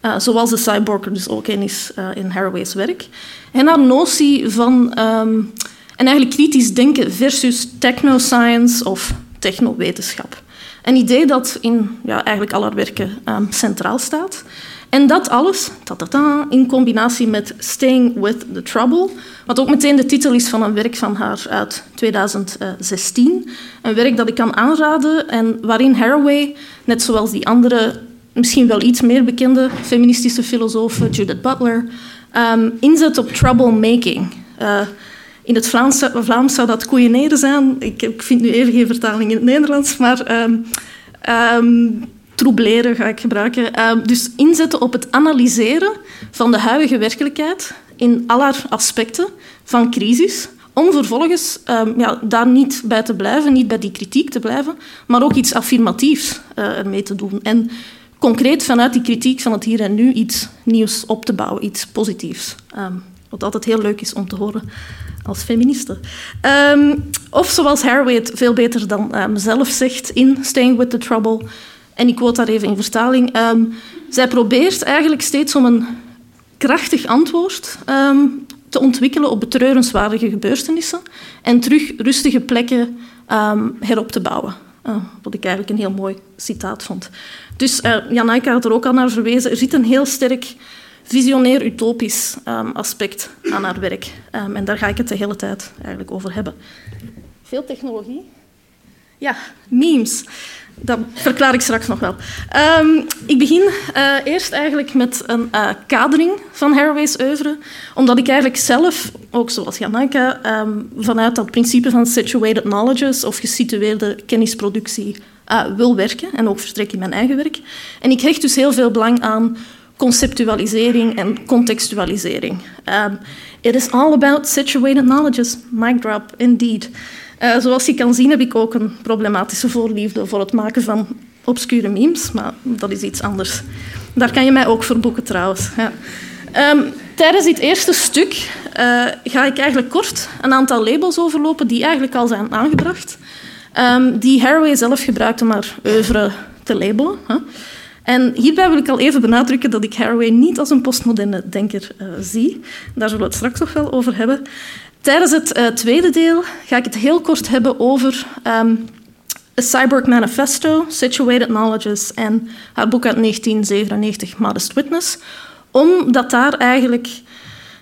Uh, zoals de cyborg dus ook in is uh, in Haraway's werk. En haar notie van um, en eigenlijk kritisch denken versus technoscience of technowetenschap. Een idee dat in ja, eigenlijk al haar werken um, centraal staat. En dat alles in combinatie met Staying with the Trouble, wat ook meteen de titel is van een werk van haar uit 2016. Een werk dat ik kan aanraden en waarin Haraway, net zoals die andere, misschien wel iets meer bekende feministische filosoof Judith Butler, um, inzet op troublemaking. Uh, in het Vlaams, Vlaams zou dat koeieneren zijn. Ik, ik, vind nu even geen vertaling in het Nederlands, maar um, um, troubleren ga ik gebruiken. Dus inzetten op het analyseren van de huidige werkelijkheid in al aspecten van crisis, om vervolgens ja, daar niet bij te blijven, niet bij die kritiek te blijven, maar ook iets affirmatiefs uh, ermee te doen. En concreet vanuit die kritiek van het hier en nu iets nieuws op te bouwen, iets positiefs. Um, wat altijd heel leuk is om te horen als feministe. Um, of zoals Haraway het veel beter dan um, zelf zegt in Staying with the Trouble, en ik quote daar even in vertaling, um, zij probeert eigenlijk steeds om een krachtig antwoord te ontwikkelen op betreurenswaardige gebeurtenissen en terug rustige plekken herop te bouwen. Uh, wat ik eigenlijk een heel mooi citaat vond. Dus uh, had er ook al naar verwezen, er zit een heel sterk visionair utopisch um, aspect aan haar werk. Um, en daar ga ik het de hele tijd eigenlijk over hebben. Veel technologie. Ja, memes. Dat verklaar ik straks nog wel. Um, ik begin uh, eerst eigenlijk met een uh, kadering van Haraway's oeuvre, omdat ik eigenlijk zelf, ook zoals um, vanuit dat principe van situated knowledges of gesitueerde kennisproductie uh, wil werken en ook vertrek in mijn eigen werk. En ik hecht dus heel veel belang aan conceptualisering en contextualisering. Um, it is all about situated knowledges. Mic drop, indeed. Uh, zoals je kan zien heb ik ook een problematische voorliefde voor het maken van obscure memes, maar dat is iets anders. Daar kan je mij ook voor boeken trouwens. Ja. Um, tijdens dit eerste stuk uh, ga ik eigenlijk kort een aantal labels overlopen die eigenlijk al zijn aangebracht, um, die Haraway zelf gebruikte om haar te labelen. Huh? En hierbij wil ik al even benadrukken dat ik Haraway niet als een postmoderne denker uh, zie. Daar zullen we het straks nog wel over hebben. Tijdens het uh, tweede deel ga ik het heel kort hebben over um, A Cyborg Manifesto, Situated Knowledges en haar boek uit 1997, Modest Witness, omdat daar eigenlijk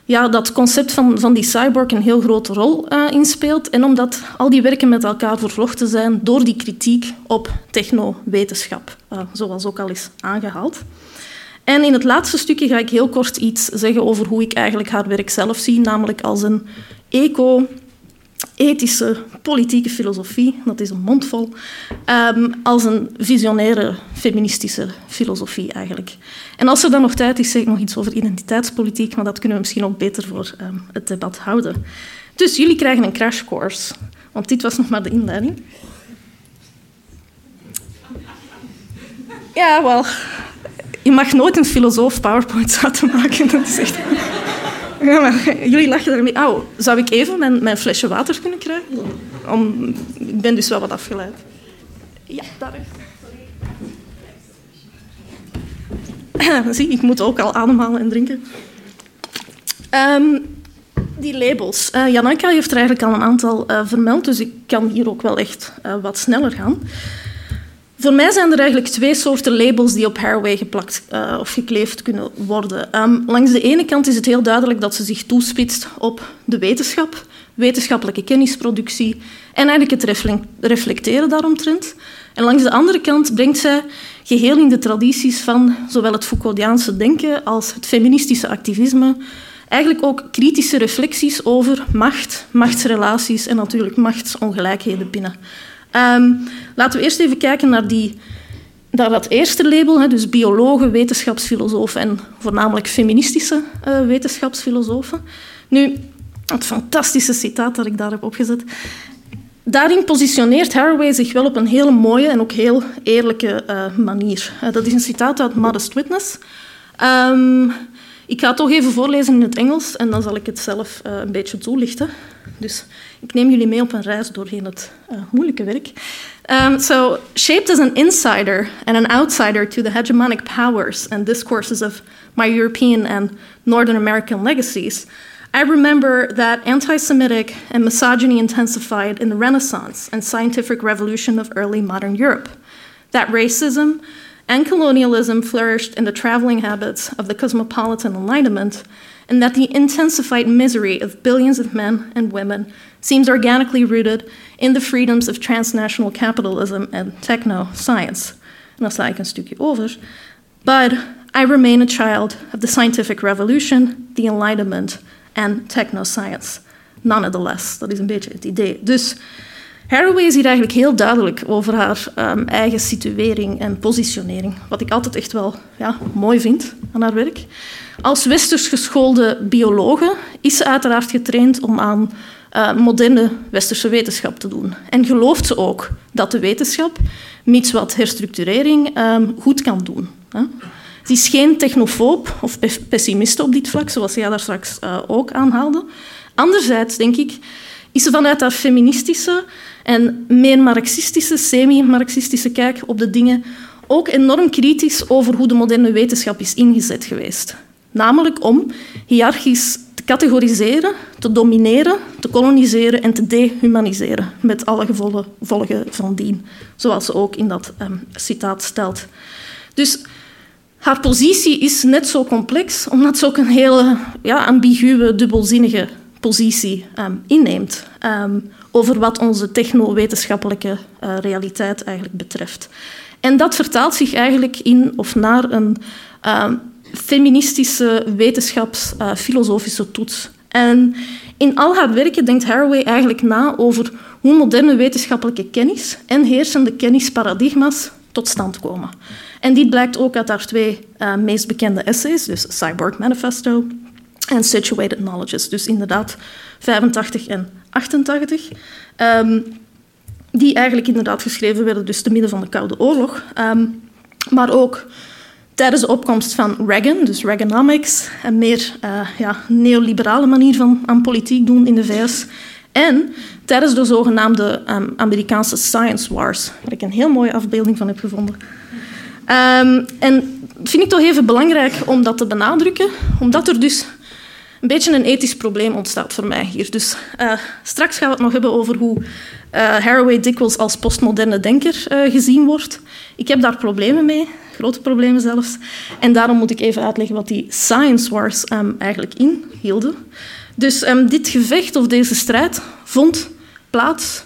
ja, dat concept van, van die cyborg een heel grote rol uh, in speelt en omdat al die werken met elkaar vervlochten zijn door die kritiek op technowetenschap, uh, zoals ook al is aangehaald. En in het laatste stukje ga ik heel kort iets zeggen over hoe ik eigenlijk haar werk zelf zie, namelijk als een eco ethische politieke filosofie, dat is een mondvol, um, als een visionaire feministische filosofie eigenlijk. En als er dan nog tijd is, zeg ik nog iets over identiteitspolitiek, maar dat kunnen we misschien ook beter voor um, het debat houden. Dus jullie krijgen een crash course, want dit was nog maar de inleiding. Ja, wel, je mag nooit een filosoof PowerPoint laten maken, dat is. Jullie lachen ermee. Oh, zou ik even mijn, mijn flesje water kunnen krijgen? Om, ik ben dus wel wat afgeleid. Ja, daar. Zie, ik moet ook al ademhalen en drinken. Um, die labels. Uh, Jananka heeft er eigenlijk al een aantal uh, vermeld, dus ik kan hier ook wel echt uh, wat sneller gaan. Voor mij zijn er eigenlijk twee soorten labels die op Haraway geplakt uh, of gekleefd kunnen worden. Um, langs de ene kant is het heel duidelijk dat ze zich toespitst op de wetenschap, wetenschappelijke kennisproductie en eigenlijk het reflecteren daaromtrent. En langs de andere kant brengt zij geheel in de tradities van zowel het Foucauldiaanse denken als het feministische activisme eigenlijk ook kritische reflecties over macht, machtsrelaties en natuurlijk machtsongelijkheden binnen. Um, laten we eerst even kijken naar, die, dat eerste label, hè, dus biologen, wetenschapsfilosofen en voornamelijk feministische uh, wetenschapsfilosofen. Nu, het fantastische citaat dat ik daar heb opgezet. Daarin positioneert Haraway zich wel op een hele mooie en ook heel eerlijke uh, manier. Uh, dat is een citaat uit Modest Witness. Um, ik ga het toch even voorlezen in het Engels en dan zal ik het zelf een beetje toelichten. Dus ik neem jullie mee op een reis doorheen het uh, moeilijke werk. Um, so, shaped as an insider and an outsider to the hegemonic powers and discourses of my European and Northern American legacies, I remember that anti Semitic and misogyny intensified in the Renaissance and scientific revolution of early modern Europe. That racism, and colonialism flourished in the traveling habits of the cosmopolitan Enlightenment, and that the intensified misery of billions of men and women seems organically rooted in the freedoms of transnational capitalism and techno science. Over. But I remain a child of the scientific revolution, the Enlightenment and techno science. Nonetheless, dat is een beetje het idee. Dus Haraway is hier eigenlijk heel duidelijk over haar um, eigen situering en positionering. Wat ik altijd echt wel ja, mooi vind aan haar werk. Als westers geschoolde biologe is ze uiteraard getraind om aan uh, moderne westerse wetenschap te doen. En gelooft ze ook dat de wetenschap, mits wat herstructurering, um, goed kan doen. Hè? Ze is geen technofoob of pessimiste op dit vlak, zoals jij daar straks uh, ook aanhaalde. Anderzijds, denk ik, is ze vanuit haar feministische en meer marxistische, semi-marxistische kijk op de dingen ook enorm kritisch over hoe de moderne wetenschap is ingezet geweest. Namelijk om hiërarchisch te categoriseren, te domineren, te koloniseren en te dehumaniseren, met alle gevolgen van dien, zoals ze ook in dat um, citaat stelt. Dus haar positie is net zo complex, omdat ze ook een hele ja, ambiguë, dubbelzinnige positie um, inneemt. Um, over wat onze technowetenschappelijke uh, realiteit eigenlijk betreft. En dat vertaalt zich eigenlijk in of naar een uh, feministische wetenschapsfilosofische uh, toets. En in al haar werken denkt Haraway eigenlijk na over hoe moderne wetenschappelijke kennis en heersende kennisparadigma's tot stand komen. En dit blijkt ook uit haar twee uh, meest bekende essays, dus Cyborg Manifesto en Situated Knowledges. Dus inderdaad 85 en 88, um, ehm, die eigenlijk inderdaad geschreven werden dus te midden van de Koude Oorlog. Um, maar ook tijdens de opkomst van Reagan, dus Reaganomics, een meer uh, ja, neoliberale manier van aan politiek doen in de VS. En tijdens de zogenaamde um, Amerikaanse Science Wars, waar ik een heel mooie afbeelding van heb gevonden. Ehm, en dat vind ik toch even belangrijk om dat te benadrukken, omdat er dus een beetje een ethisch probleem ontstaat voor mij hier. Dus uh, straks gaan we het nog hebben over hoe uh, Haraway dikwijls als postmoderne denker uh, gezien wordt. Ik heb daar problemen mee, grote problemen zelfs. En daarom moet ik even uitleggen wat die science wars um, eigenlijk inhielden. Dus um, dit gevecht of deze strijd vond plaats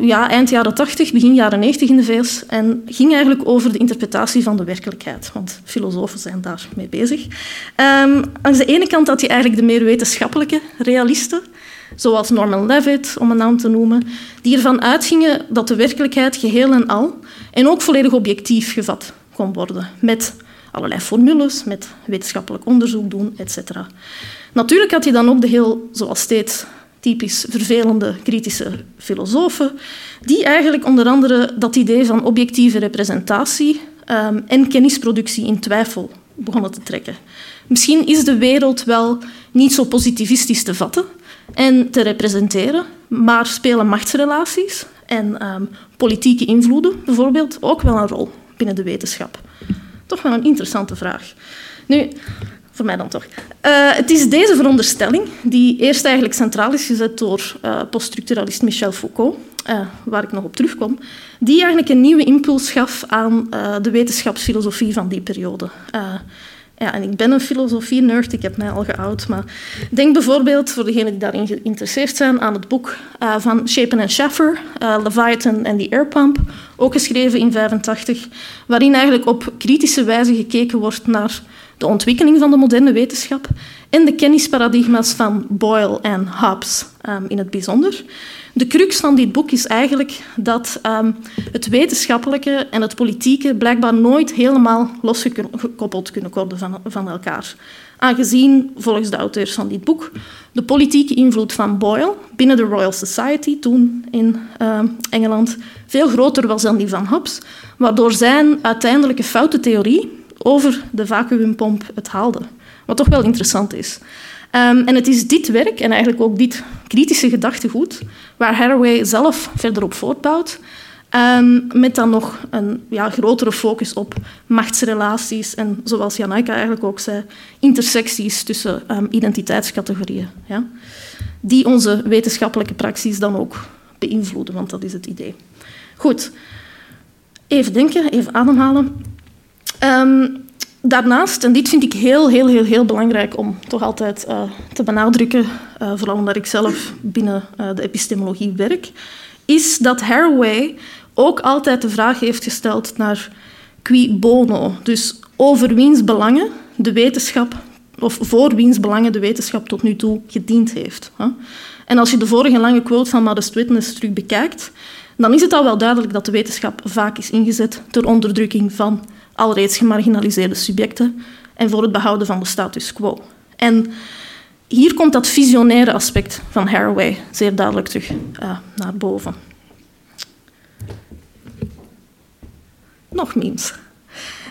ja, eind jaren 80, begin jaren 90 in de VS. En ging eigenlijk over de interpretatie van de werkelijkheid. Want filosofen zijn daarmee bezig. Um, aan de ene kant had je eigenlijk de meer wetenschappelijke realisten. Zoals Norman Levitt, om een naam te noemen. Die ervan uitgingen dat de werkelijkheid geheel en al en ook volledig objectief gevat kon worden. Met allerlei formules, met wetenschappelijk onderzoek doen, etc. Natuurlijk had je dan ook de heel, zoals steeds typisch vervelende kritische filosofen, die eigenlijk onder andere dat idee van objectieve representatie um, en kennisproductie in twijfel begonnen te trekken. Misschien is de wereld wel niet zo positivistisch te vatten en te representeren, maar spelen machtsrelaties en um, politieke invloeden bijvoorbeeld ook wel een rol binnen de wetenschap? Toch wel een interessante vraag. Nu, voor mij dan toch. Uh, het is deze veronderstelling die eerst eigenlijk centraal is gezet door uh, poststructuralist Michel Foucault, uh, waar ik nog op terugkom, die eigenlijk een nieuwe impuls gaf aan de wetenschapsfilosofie van die periode. ja, en ik ben een filosofie-nerd, ik heb mij al geoud, maar denk bijvoorbeeld, voor degenen die daarin geïnteresseerd zijn, aan het boek van Shapen en Schaffer, Leviathan and the Air Pump, ook geschreven in 1985, waarin eigenlijk op kritische wijze gekeken wordt naar de ontwikkeling van de moderne wetenschap en de kennisparadigma's van Boyle en Hobbes um, in het bijzonder. De crux van dit boek is eigenlijk dat um, het wetenschappelijke en het politieke blijkbaar nooit helemaal losgekoppeld kunnen worden van, elkaar. Aangezien, volgens de auteurs van dit boek, de politieke invloed van Boyle binnen de Royal Society, toen in uh, Engeland, veel groter was dan die van Hobbes, waardoor zijn uiteindelijke foute theorie, over de vacuümpomp het haalde. Wat toch wel interessant is. Um, en het is dit werk en eigenlijk ook dit kritische gedachtegoed waar Haraway zelf verder op voortbouwt, um, met dan nog een ja, grotere focus op machtsrelaties en, zoals Janaika eigenlijk ook zei, intersecties tussen um, identiteitscategorieën. Ja, die onze wetenschappelijke praxis dan ook beïnvloeden, want dat is het idee. Goed, even denken, even ademhalen. Um, daarnaast, en dit vind ik heel, heel, heel, heel belangrijk om toch altijd uh, te benadrukken, uh, vooral omdat ik zelf binnen uh, de epistemologie werk, is dat Haraway ook altijd de vraag heeft gesteld naar qui bono, dus over wiens belangen de wetenschap, of voor wiens belangen de wetenschap tot nu toe gediend heeft. En als je de vorige lange quote van Modest Witness terug bekijkt, dan is het al wel duidelijk dat de wetenschap vaak is ingezet ter onderdrukking van alreeds gemarginaliseerde subjecten en voor het behouden van de status quo. En hier komt dat visionaire aspect van Haraway zeer duidelijk terug uh, naar boven. Nog memes.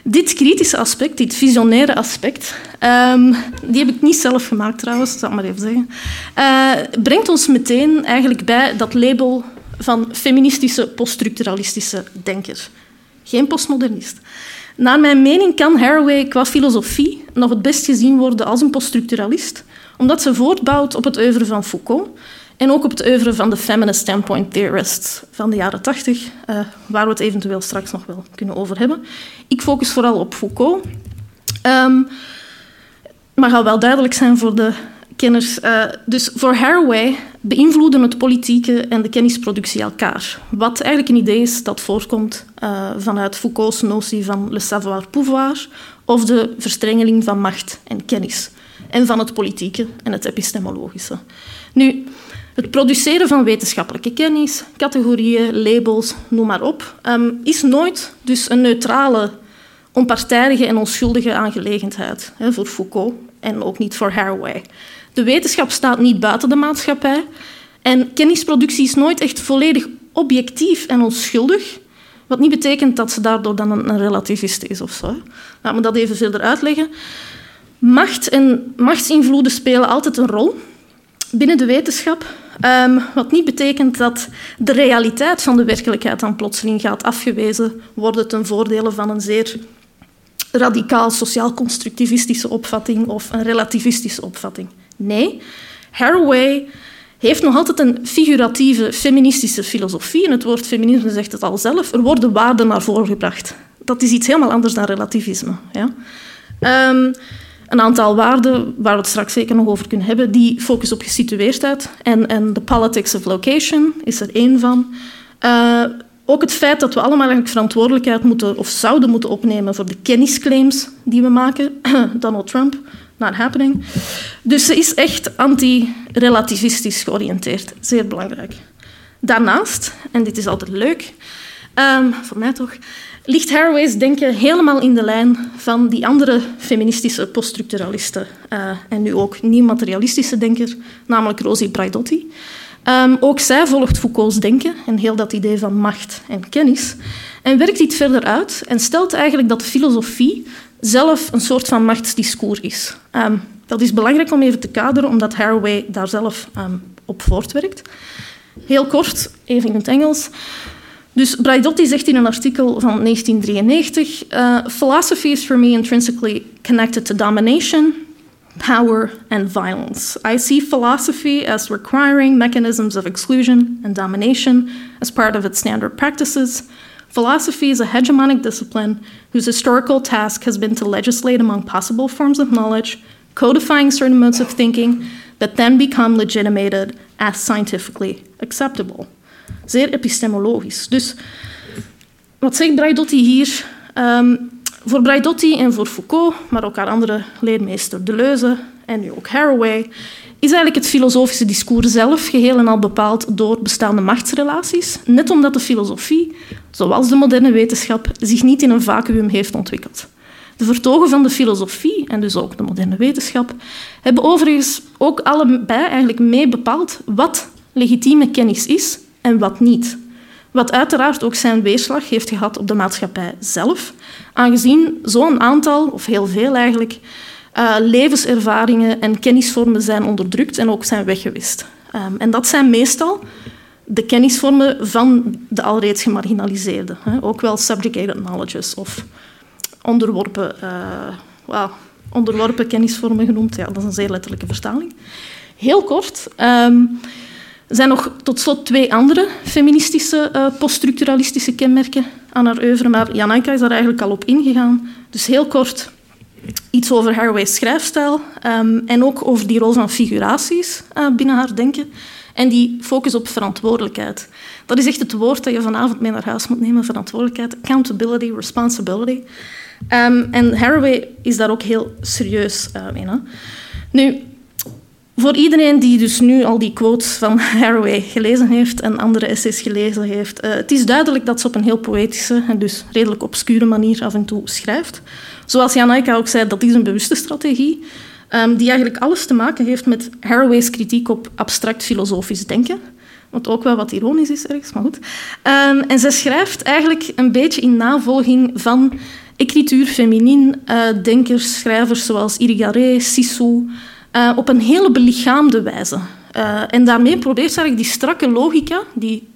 Dit kritische aspect, dit visionaire aspect, um, die heb ik niet zelf gemaakt trouwens, zal maar even zeggen, uh, brengt ons meteen eigenlijk bij dat label van feministische poststructuralistische denker. Geen postmodernist. Naar mijn mening kan Haraway qua filosofie nog het best gezien worden als een poststructuralist, omdat ze voortbouwt op het oeuvre van Foucault en ook op het oeuvre van de feminist standpoint theorists van de jaren tachtig, uh, waar we het eventueel straks nog wel kunnen over hebben. Ik focus vooral op Foucault. Um, maar zal wel duidelijk zijn voor de kenners. Uh, dus voor Haraway beïnvloeden het politieke en de kennisproductie elkaar. Wat eigenlijk een idee is dat voorkomt uh, vanuit Foucault's notie van le savoir-pouvoir of de verstrengeling van macht en kennis. En van het politieke en het epistemologische. Nu, het produceren van wetenschappelijke kennis, categorieën, labels, noem maar op, um, is nooit dus een neutrale, onpartijdige en onschuldige aangelegenheid voor Foucault en ook niet voor Haraway. De wetenschap staat niet buiten de maatschappij. En kennisproductie is nooit echt volledig objectief en onschuldig. Wat niet betekent dat ze daardoor dan een, relativist is of zo. Laat me dat even verder uitleggen. Macht en machtsinvloeden spelen altijd een rol. binnen de wetenschap. Um, wat niet betekent dat de realiteit van de werkelijkheid dan plotseling gaat afgewezen worden ten voordele van een zeer radicaal sociaal-constructivistische opvatting of een relativistische opvatting. Nee, Haraway heeft nog altijd een figuratieve feministische filosofie. En het woord feminisme zegt het al zelf. Er worden waarden naar voren gebracht. Dat is iets helemaal anders dan relativisme. Ja? Um, een aantal waarden, waar we het straks zeker nog over kunnen hebben, die focussen op gesitueerdheid. En, en de politics of location is er één van. Uh, ook het feit dat we allemaal eigenlijk verantwoordelijkheid moeten of zouden moeten opnemen voor de kennisclaims die we maken. Donald Trump, not happening. Dus ze is echt anti-relativistisch georiënteerd. Zeer belangrijk. Daarnaast, en dit is altijd leuk, um, voor mij toch, ligt Haraway's denken helemaal in de lijn van die andere feministische poststructuralisten uh, en nu ook nieuw-materialistische denker, namelijk Rosie Braidotti. Um, ook zij volgt Foucault's denken en heel dat idee van macht en kennis en werkt dit verder uit en stelt eigenlijk dat filosofie zelf een soort van machtsdiscours is. Um, dat is belangrijk om even te kaderen, omdat Haraway daar zelf um, op voortwerkt. Heel kort, even in het Engels. Dus Braidotti zegt in een artikel van 1993: uh, Philosophy is for me intrinsically connected to domination, power, and violence. I see philosophy as requiring mechanisms of exclusion and domination as part of its standard practices. Philosophy is a hegemonic discipline whose historical task has been to legislate among possible forms of knowledge, codifying certain modes of thinking that then become legitimated as scientifically acceptable. Zeer epistemologisch. Dus wat zegt Braidotti hier? Um, voor Braidotti en voor Foucault, maar ook haar andere leermeester Deleuze en nu ook Haraway, is eigenlijk het filosofische discours zelf geheel en al bepaald door bestaande machtsrelaties, net omdat de filosofie, zoals de moderne wetenschap, zich niet in een vacuüm heeft ontwikkeld. De vertogen van de filosofie en dus ook de moderne wetenschap hebben overigens ook allebei eigenlijk mee bepaald wat legitieme kennis is en wat niet. Wat uiteraard ook zijn weerslag heeft gehad op de maatschappij zelf, aangezien zo'n aantal, of heel veel eigenlijk, uh, levenservaringen en kennisvormen zijn onderdrukt en ook zijn weggewist. Um, en dat zijn meestal de kennisvormen van de alreeds gemarginaliseerden. Ook wel subjugated knowledges of onderworpen, uh, onderworpen kennisvormen genoemd. Ja, dat is een zeer letterlijke vertaling. Heel kort. Um, er zijn nog tot slot twee andere feministische uh, poststructuralistische kenmerken aan haar oeuvre, maar Janaika is daar eigenlijk al op ingegaan. Dus heel kort iets over Haraway's schrijfstijl um, en ook over die rol van figuraties uh, binnen haar denken en die focus op verantwoordelijkheid. Dat is echt het woord dat je vanavond mee naar huis moet nemen, verantwoordelijkheid, accountability, responsibility. Um, en Haraway is daar ook heel serieus in. Hè. Nu, voor iedereen die dus nu al die quotes van Haraway gelezen heeft en andere essays gelezen heeft, uh, het is duidelijk dat ze op een heel poëtische en dus redelijk obscure manier af en toe schrijft. Zoals Janaika ook zei, dat is een bewuste strategie um, die eigenlijk alles te maken heeft met Haraway's kritiek op abstract filosofisch denken. Wat ook wel wat ironisch is ergens, maar goed. Um, en ze schrijft eigenlijk een beetje in navolging van écriture féminine, uh, denkers, schrijvers zoals Irigaray, Sissou, uh, op een hele belichaamde wijze. Uh, en daarmee probeert ze eigenlijk die strakke logica, die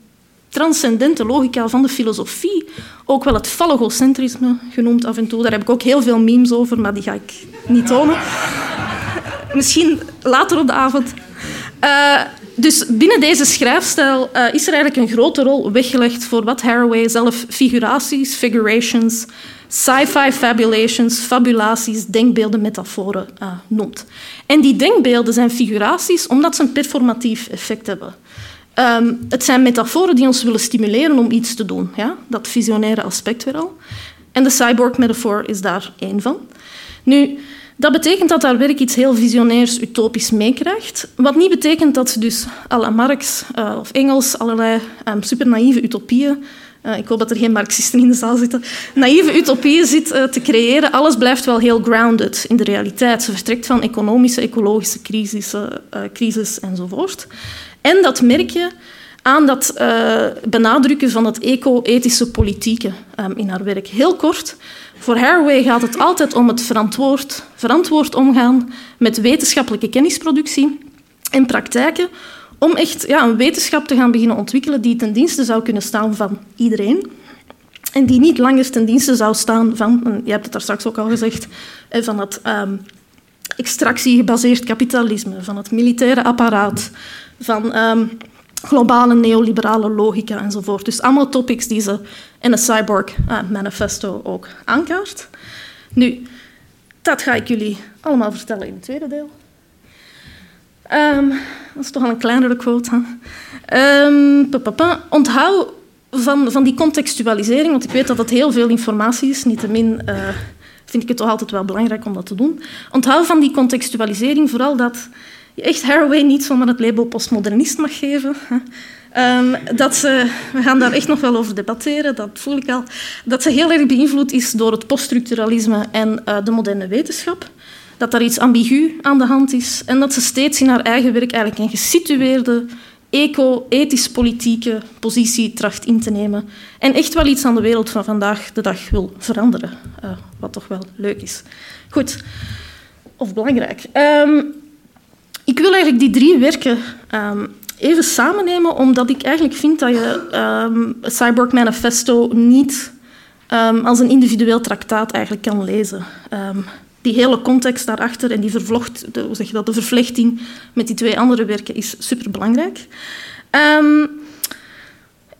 transcendente logica van de filosofie, ook wel het fallogocentrisme genoemd af en toe. Daar heb ik ook heel veel memes over, maar die ga ik niet tonen. Misschien later op de avond. Uh, dus binnen deze schrijfstijl uh, is er eigenlijk een grote rol weggelegd voor wat Haraway zelf figuraties, figurations, sci-fi fabulations, fabulaties, denkbeelden, metaforen uh, noemt. En die denkbeelden zijn figuraties omdat ze een performatief effect hebben. Um, het zijn metaforen die ons willen stimuleren om iets te doen. Ja? Dat visionaire aspect weer al. En de cyborg-metafoor is daar één van. Nu, dat betekent dat haar werk iets heel visionairs, utopisch meekrijgt. Wat niet betekent dat ze dus à la Marx uh, of Engels allerlei um, super naïeve utopieën uh, ik hoop dat er geen Marxisten in de zaal zitten. Naïeve utopieën zit uh, te creëren. Alles blijft wel heel grounded in de realiteit. Ze vertrekt van economische, ecologische crisis enzovoort. En dat merk je aan dat benadrukken van het eco-ethische politieke um, in haar werk. Heel kort, voor Haraway gaat het altijd om het verantwoord, verantwoord omgaan met wetenschappelijke kennisproductie en praktijken om echt ja, een wetenschap te gaan beginnen ontwikkelen die ten dienste zou kunnen staan van iedereen. En die niet langer ten dienste zou staan van, je hebt het daar straks ook al gezegd, van het um, extractiegebaseerd kapitalisme, van het militaire apparaat, van um, globale neoliberale logica enzovoort. Dus allemaal topics die ze in een Cyborg uh, Manifesto ook aankaart. Nu, dat ga ik jullie allemaal vertellen in het tweede deel. Um, dat is toch al een kleinere quote. Um, Onthoud van, van die contextualisering, want ik weet dat het heel veel informatie is, niettemin uh, vind ik het toch altijd wel belangrijk om dat te doen. Onthoud van die contextualisering vooral dat je echt Haraway niet zomaar het label postmodernist mag geven. Um, dat ze, we gaan daar echt nog wel over debatteren, dat voel ik al. Dat ze heel erg beïnvloed is door het poststructuralisme en uh, de moderne wetenschap. Dat daar iets ambigu aan de hand is. En dat ze steeds in haar eigen werk eigenlijk een gesitueerde, eco-ethisch-politieke positie tracht in te nemen. En echt wel iets aan de wereld van vandaag de dag wil veranderen. Uh, wat toch wel leuk is. Goed. Of belangrijk. Ik wil eigenlijk die drie werken um, even samennemen, omdat ik eigenlijk vind dat je um, Cyborg Manifesto niet um, als een individueel traktaat eigenlijk kan lezen. die hele context daarachter en die vervlocht, de, hoe zeg je dat, de vervlechting met die twee andere werken is superbelangrijk.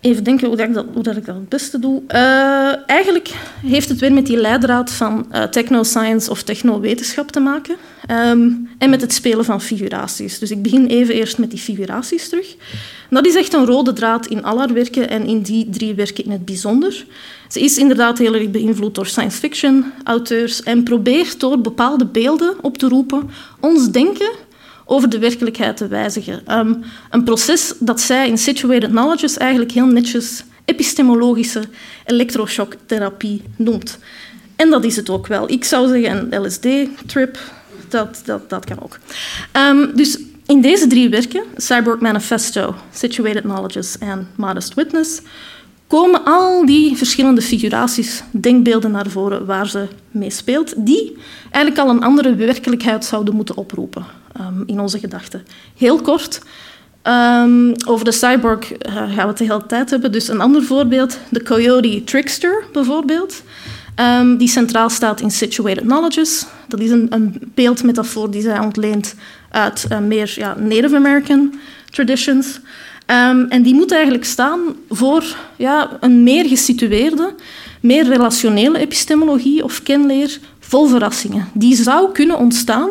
Even denken hoe, dat ik, dat, het beste doe. Uh, eigenlijk heeft het weer met die leidraad van uh, technoscience of technowetenschap te maken. Um, en met het spelen van figuraties. Dus ik begin even eerst met die figuraties terug. Dat is echt een rode draad in al haar werken en in die drie werken in het bijzonder. Ze is inderdaad heel erg beïnvloed door science fiction auteurs en probeert door bepaalde beelden op te roepen ons denken over de werkelijkheid te wijzigen. Um, een proces dat zij in Situated Knowledges eigenlijk heel netjes epistemologische elektroshocktherapie noemt. En dat is het ook wel. Ik zou zeggen een LSD-trip, dat, dat, dat kan ook. Um, dus in deze drie werken, Cyborg Manifesto, Situated Knowledges en Modest Witness, komen al die verschillende figuraties, denkbeelden naar voren waar ze mee speelt, die eigenlijk al een andere werkelijkheid zouden moeten oproepen um, in onze gedachten. Heel kort, um, over de cyborg uh, gaan we het de hele tijd hebben. Dus een ander voorbeeld, de Coyote Trickster bijvoorbeeld, um, die centraal staat in Situated Knowledges. Dat is een, een beeldmetafoor die zij ontleent uit uh, meer ja, Native American traditions. En die moet eigenlijk staan voor ja, een meer gesitueerde, meer relationele epistemologie of kenleer vol verrassingen. Die zou kunnen ontstaan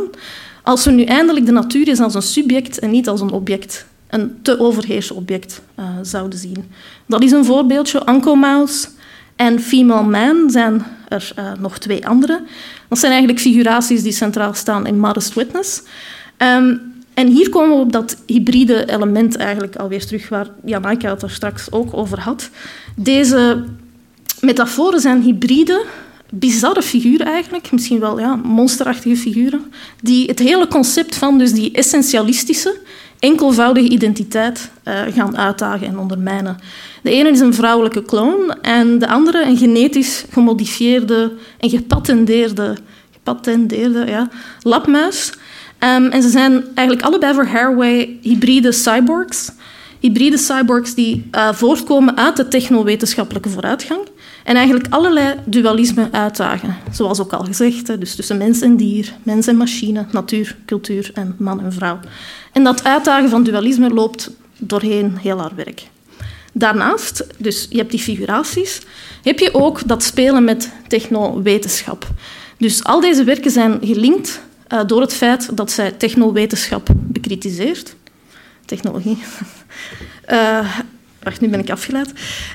als we nu eindelijk de natuur eens als een subject en niet als een object, een te overheersen object, uh, zouden zien. Dat is een voorbeeldje. Uncle Mouse en Female Man zijn er uh, nog twee andere. Dat zijn eigenlijk figuraties die centraal staan in Modest Witness. Um, en hier komen we op dat hybride element eigenlijk alweer terug, waar Janaika het er straks ook over had. Deze metaforen zijn hybride, bizarre figuren eigenlijk, misschien wel ja, monsterachtige figuren, die het hele concept van dus die essentialistische, enkelvoudige identiteit uh, gaan uitdagen en ondermijnen. De ene is een vrouwelijke kloon en de andere een genetisch gemodifieerde en gepatenteerde, gepatenteerde ja, labmuis Um, en ze zijn eigenlijk allebei voor Haraway hybride cyborgs. Hybride cyborgs die uh, voortkomen uit de technowetenschappelijke vooruitgang en eigenlijk allerlei dualisme uitdagen. Zoals ook al gezegd, dus tussen mens en dier, mens en machine, natuur, cultuur en man en vrouw. En dat uitdagen van dualisme loopt doorheen heel haar werk. Daarnaast, dus je hebt die figuraties, heb je ook dat spelen met technowetenschap. Dus al deze werken zijn gelinkt uh, door het feit dat zij technowetenschap bekritiseert. Technologie. Uh, wacht, nu ben ik afgeleid.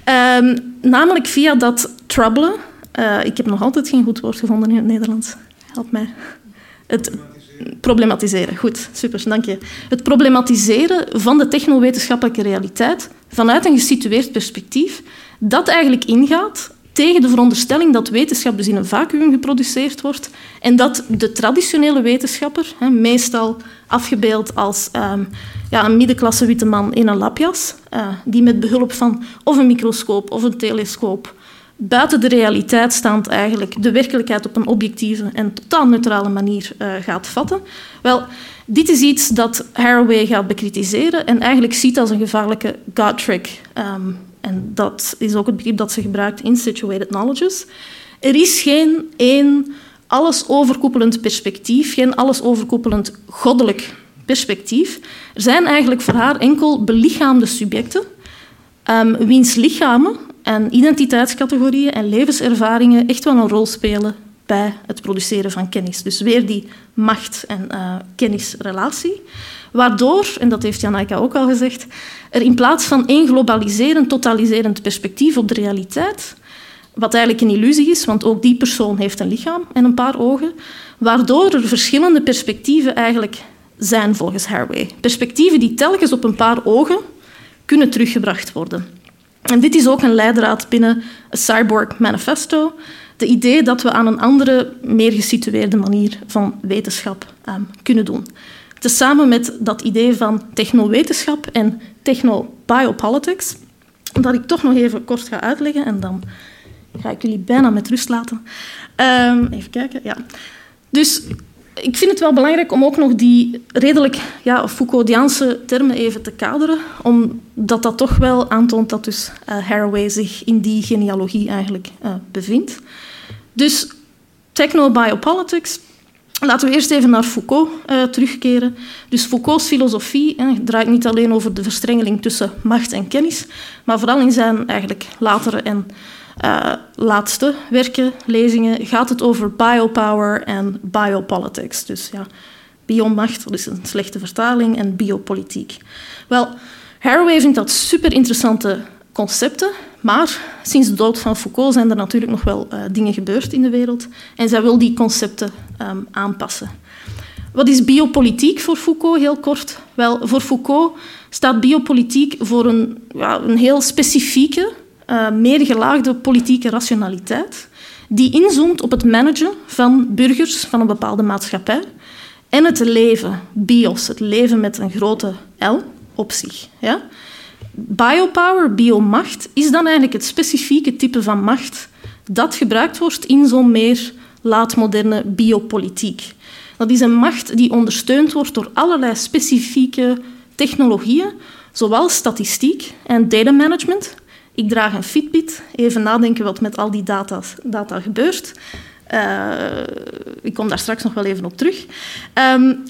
Uh, namelijk via dat troublen. Uh, ik heb nog altijd geen goed woord gevonden in het Nederlands. Help mij. Het problematiseren. Goed, super, dank je. Het problematiseren van de technowetenschappelijke realiteit vanuit een gesitueerd perspectief dat eigenlijk ingaat tegen de veronderstelling dat wetenschap dus in een vacuüm geproduceerd wordt en dat de traditionele wetenschapper, meestal afgebeeld als um, ja, een middenklasse witte man in een lapjas, uh, die met behulp van of een microscoop of een telescoop buiten de realiteit staand eigenlijk de werkelijkheid op een objectieve en totaal neutrale manier uh, gaat vatten. Wel, dit is iets dat Haraway gaat bekritiseren en eigenlijk ziet als een gevaarlijke God trick. Um, en dat is ook het begrip dat ze gebruikt in situated knowledges. Er is geen één alles overkoepelend perspectief, geen alles overkoepelend goddelijk perspectief. Er zijn eigenlijk voor haar enkel belichaamde subjecten, um, wiens lichamen en identiteitscategorieën en levenservaringen echt wel een rol spelen bij het produceren van kennis. Dus weer die macht- en uh, kennisrelatie. Waardoor, en dat heeft Janaika ook al gezegd, er in plaats van één globaliserend, totaliserend perspectief op de realiteit, wat eigenlijk een illusie is, want ook die persoon heeft een lichaam en een paar ogen, waardoor er verschillende perspectieven eigenlijk zijn volgens Haraway. Perspectieven die telkens op een paar ogen kunnen teruggebracht worden. En dit is ook een leidraad binnen het Cyborg Manifesto, de idee dat we aan een andere, meer gesitueerde manier van wetenschap um, kunnen doen. Tezamen met dat idee van technowetenschap en technobiopolitics, dat ik toch nog even kort ga uitleggen en dan ga ik jullie bijna met rust laten. Um, even kijken, ja. Dus ik vind het wel belangrijk om ook nog die redelijk ja, termen even te kaderen, omdat dat toch wel aantoont dat dus uh, Haraway zich in die genealogie eigenlijk uh, bevindt. Dus technobiopolitics. Laten we eerst even naar Foucault uh, terugkeren. Dus Foucault's filosofie draait niet alleen over de verstrengeling tussen macht en kennis, maar vooral in zijn eigenlijk latere en uh, laatste werken, lezingen, gaat het over biopower en biopolitics. Dus ja, biomacht, dat is een slechte vertaling, en biopolitiek. Wel, Haraway vindt dat super interessante concepten, maar sinds de dood van Foucault zijn er natuurlijk nog wel uh, dingen gebeurd in de wereld en zij wil die concepten um, aanpassen. Wat is biopolitiek voor Foucault, heel kort? Wel, voor Foucault staat biopolitiek voor een, ja, een heel specifieke, uh, meer gelaagde politieke rationaliteit, die inzoomt op het managen van burgers van een bepaalde maatschappij en het leven, bios, het leven met een grote L op zich. Ja? Biopower, biomacht, is dan eigenlijk het specifieke type van macht dat gebruikt wordt in zo'n meer laatmoderne biopolitiek. Dat is een macht die ondersteund wordt door allerlei specifieke technologieën, zowel statistiek en data management, ik draag een Fitbit. Even nadenken wat met al die data, gebeurt. Uh, ik kom daar straks nog wel even op terug. Um,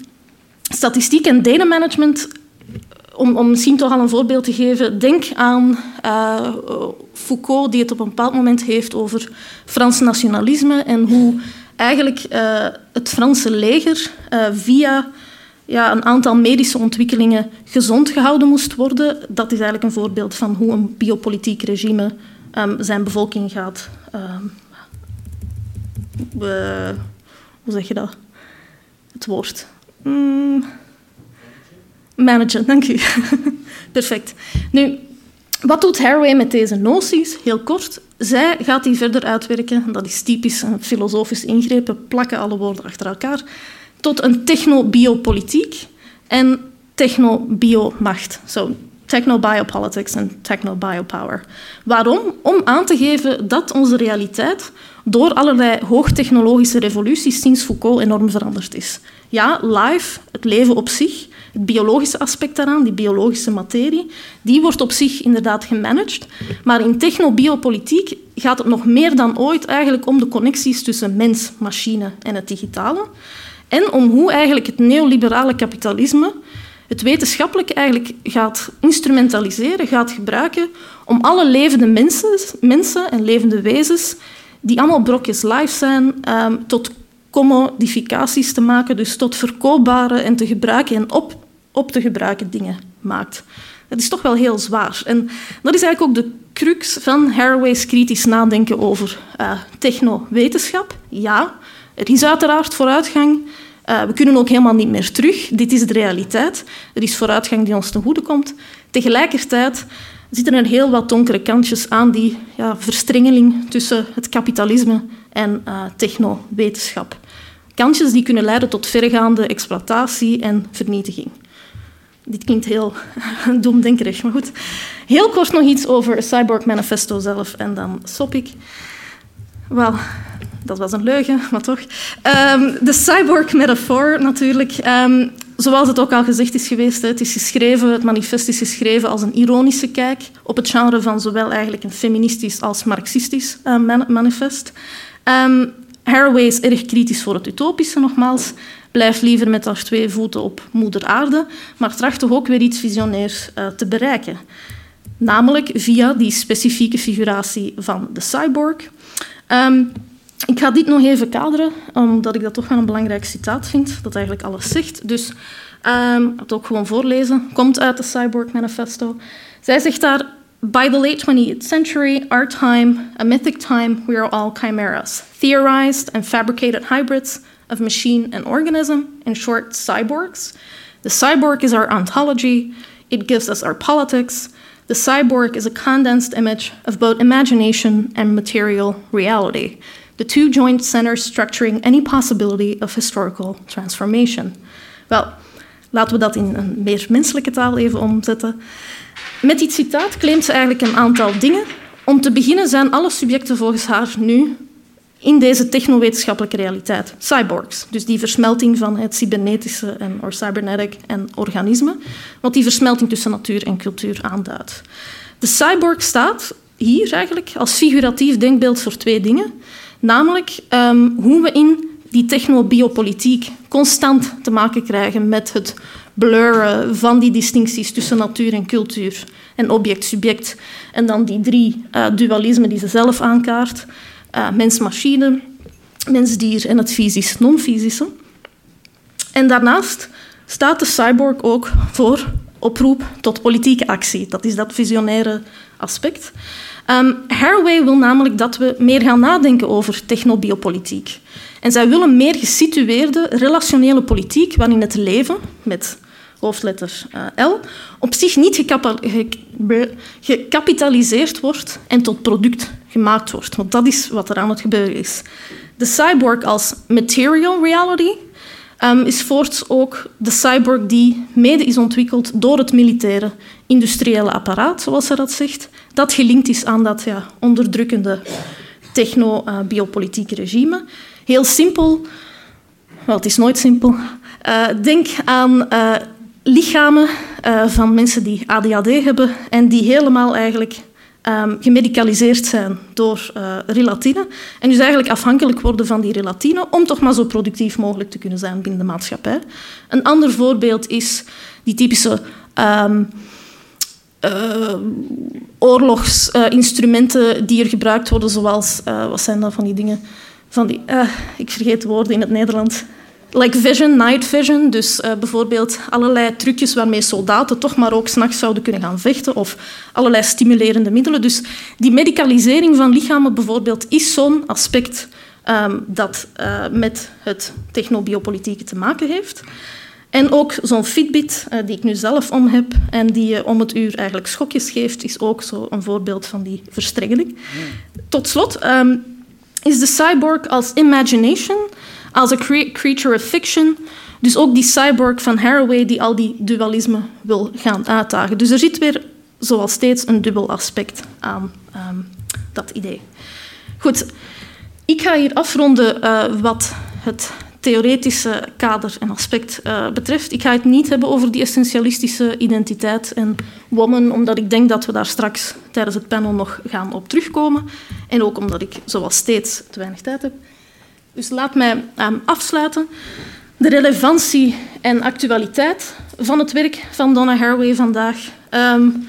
statistiek en data management, om, om misschien toch al een voorbeeld te geven, denk aan uh, Foucault, die het op een bepaald moment heeft over Frans nationalisme en hoe eigenlijk uh, het Franse leger via ja, een aantal medische ontwikkelingen gezond gehouden moest worden. Dat is eigenlijk een voorbeeld van hoe een biopolitiek regime um, zijn bevolking gaat. Uh, hoe zeg je dat? Het woord. Mm, managen, dank u. Perfect. Nu, wat doet Haraway met deze noties? Heel kort. Zij gaat die verder uitwerken. Dat is typisch een filosofisch ingrepen, plakken alle woorden achter elkaar tot een techno-biopolitiek en techno-biomacht. Zo, techno-biopolitics en techno-biopower. Waarom? Om aan te geven dat onze realiteit door allerlei hoogtechnologische revoluties sinds Foucault enorm veranderd is. Ja, life, het leven op zich, het biologische aspect daaraan, die biologische materie, die wordt op zich inderdaad gemanaged. Maar in techno-biopolitiek gaat het nog meer dan ooit eigenlijk om de connecties tussen mens, machine en het digitale. En om hoe eigenlijk het neoliberale kapitalisme het wetenschappelijk eigenlijk gaat instrumentaliseren, gaat gebruiken om alle levende mensen, mensen en levende wezens, die allemaal brokjes live zijn, um, tot commodificaties te maken, dus tot verkoopbare en te gebruiken en op, op te gebruiken dingen maakt. Dat is toch wel heel zwaar. En dat is eigenlijk ook de crux van Haraway's kritisch nadenken over uh, technowetenschap. Ja, er is uiteraard vooruitgang. Uh, we kunnen ook helemaal niet meer terug. Dit is de realiteit. Er is vooruitgang die ons ten goede komt. Tegelijkertijd zitten er heel wat donkere kantjes aan die ja, verstrengeling tussen het kapitalisme en uh, technowetenschap. Kantjes die kunnen leiden tot verregaande exploitatie en vernietiging. Dit klinkt heel domdenkerig, maar goed. Heel kort nog iets over Cyborg Manifesto zelf en dan stop ik. Wel, dat was een leugen, maar toch. Um, de cyborg metafoor natuurlijk. Um, zoals het ook al gezegd is geweest, het is geschreven, het manifest is geschreven als een ironische kijk op het genre van zowel eigenlijk een feministisch als marxistisch uh, manifest. Um, Haraway is erg kritisch voor het utopische, nogmaals. Blijft liever met haar twee voeten op moeder aarde, maar tracht toch ook weer iets visionairs uh, te bereiken. Namelijk via die specifieke figuratie van de cyborg. Um, ik ga dit nog even kaderen, omdat ik dat toch wel een belangrijk citaat vind, dat eigenlijk alles zegt. Dus um, het ook gewoon voorlezen. Komt uit de Cyborg Manifesto. Zij zegt daar... By the late 20th century, our time, a mythic time, we are all chimeras, theorized and fabricated hybrids of machine and organism, in short, cyborgs. The cyborg is our ontology, it gives us our politics. The cyborg is a condensed image of both imagination and material reality the two joint centers structuring any possibility of historical transformation. Wel, laten we dat in een meer menselijke taal even omzetten. Met dit citaat claimt ze eigenlijk een aantal dingen. Om te beginnen zijn alle subjecten volgens haar nu in deze technowetenschappelijke realiteit cyborgs. Dus die versmelting van het cybernetische en or cybernetic en organisme, wat die versmelting tussen natuur en cultuur aanduidt. De cyborg staat hier eigenlijk als figuratief denkbeeld voor twee dingen. Namelijk um, hoe we in die technobiopolitiek constant te maken krijgen met het blurren van die distincties tussen natuur en cultuur en object-subject. En dan die drie uh, dualismen die ze zelf aankaart. Uh, mens-machine, mens-dier en het fysisch-non-fysische. En daarnaast staat de cyborg ook voor oproep tot politieke actie. Dat is dat visionaire aspect. Um, Haraway wil namelijk dat we meer gaan nadenken over technobiopolitiek. En zij willen meer gesitueerde relationele politiek waarin het leven, met hoofdletter uh, L, op zich niet gecapitaliseerd wordt en tot product gemaakt wordt. Want dat is wat er aan het gebeuren is. De cyborg als material reality um, is voorts ook de cyborg die mede is ontwikkeld door het militaire industriële apparaat, zoals ze dat zegt, dat gelinkt is aan dat ja, onderdrukkende techno-biopolitieke regime. Heel simpel, wel, het is nooit simpel. Uh, denk aan uh, lichamen van mensen die ADHD hebben en die helemaal eigenlijk um, gemedicaliseerd zijn door uh, relatine. En dus eigenlijk afhankelijk worden van die relatine om toch maar zo productief mogelijk te kunnen zijn binnen de maatschappij. Een ander voorbeeld is die typische um, uh, oorlogsinstrumenten die er gebruikt worden, zoals, uh, wat zijn dat van die dingen? Van die, ik vergeet de woorden in het Nederlands. Like vision, night vision. Dus uh, bijvoorbeeld allerlei trucjes waarmee soldaten toch maar ook s'nachts zouden kunnen gaan vechten. Of allerlei stimulerende middelen. Dus die medicalisering van lichamen bijvoorbeeld is zo'n aspect um, dat uh, met het technobiopolitieke te maken heeft. En ook zo'n Fitbit, uh, die ik nu zelf om heb en die om het uur eigenlijk schokjes geeft, is ook zo een voorbeeld van die verstrengeling. Tot slot um, is de cyborg als imagination als een creature of fiction. Dus ook die cyborg van Haraway die al die dualisme wil gaan uitdagen. Dus er zit weer, zoals steeds, een dubbel aspect aan um, dat idee. Goed, ik ga hier afronden uh, wat het theoretische kader en aspect uh, betreft. Ik ga het niet hebben over die essentialistische identiteit en woman, omdat ik denk dat we daar straks tijdens het panel nog gaan op terugkomen. En ook omdat ik, zoals steeds, te weinig tijd heb. Dus laat mij um, afsluiten. De relevantie en actualiteit van het werk van Donna Haraway vandaag. Um,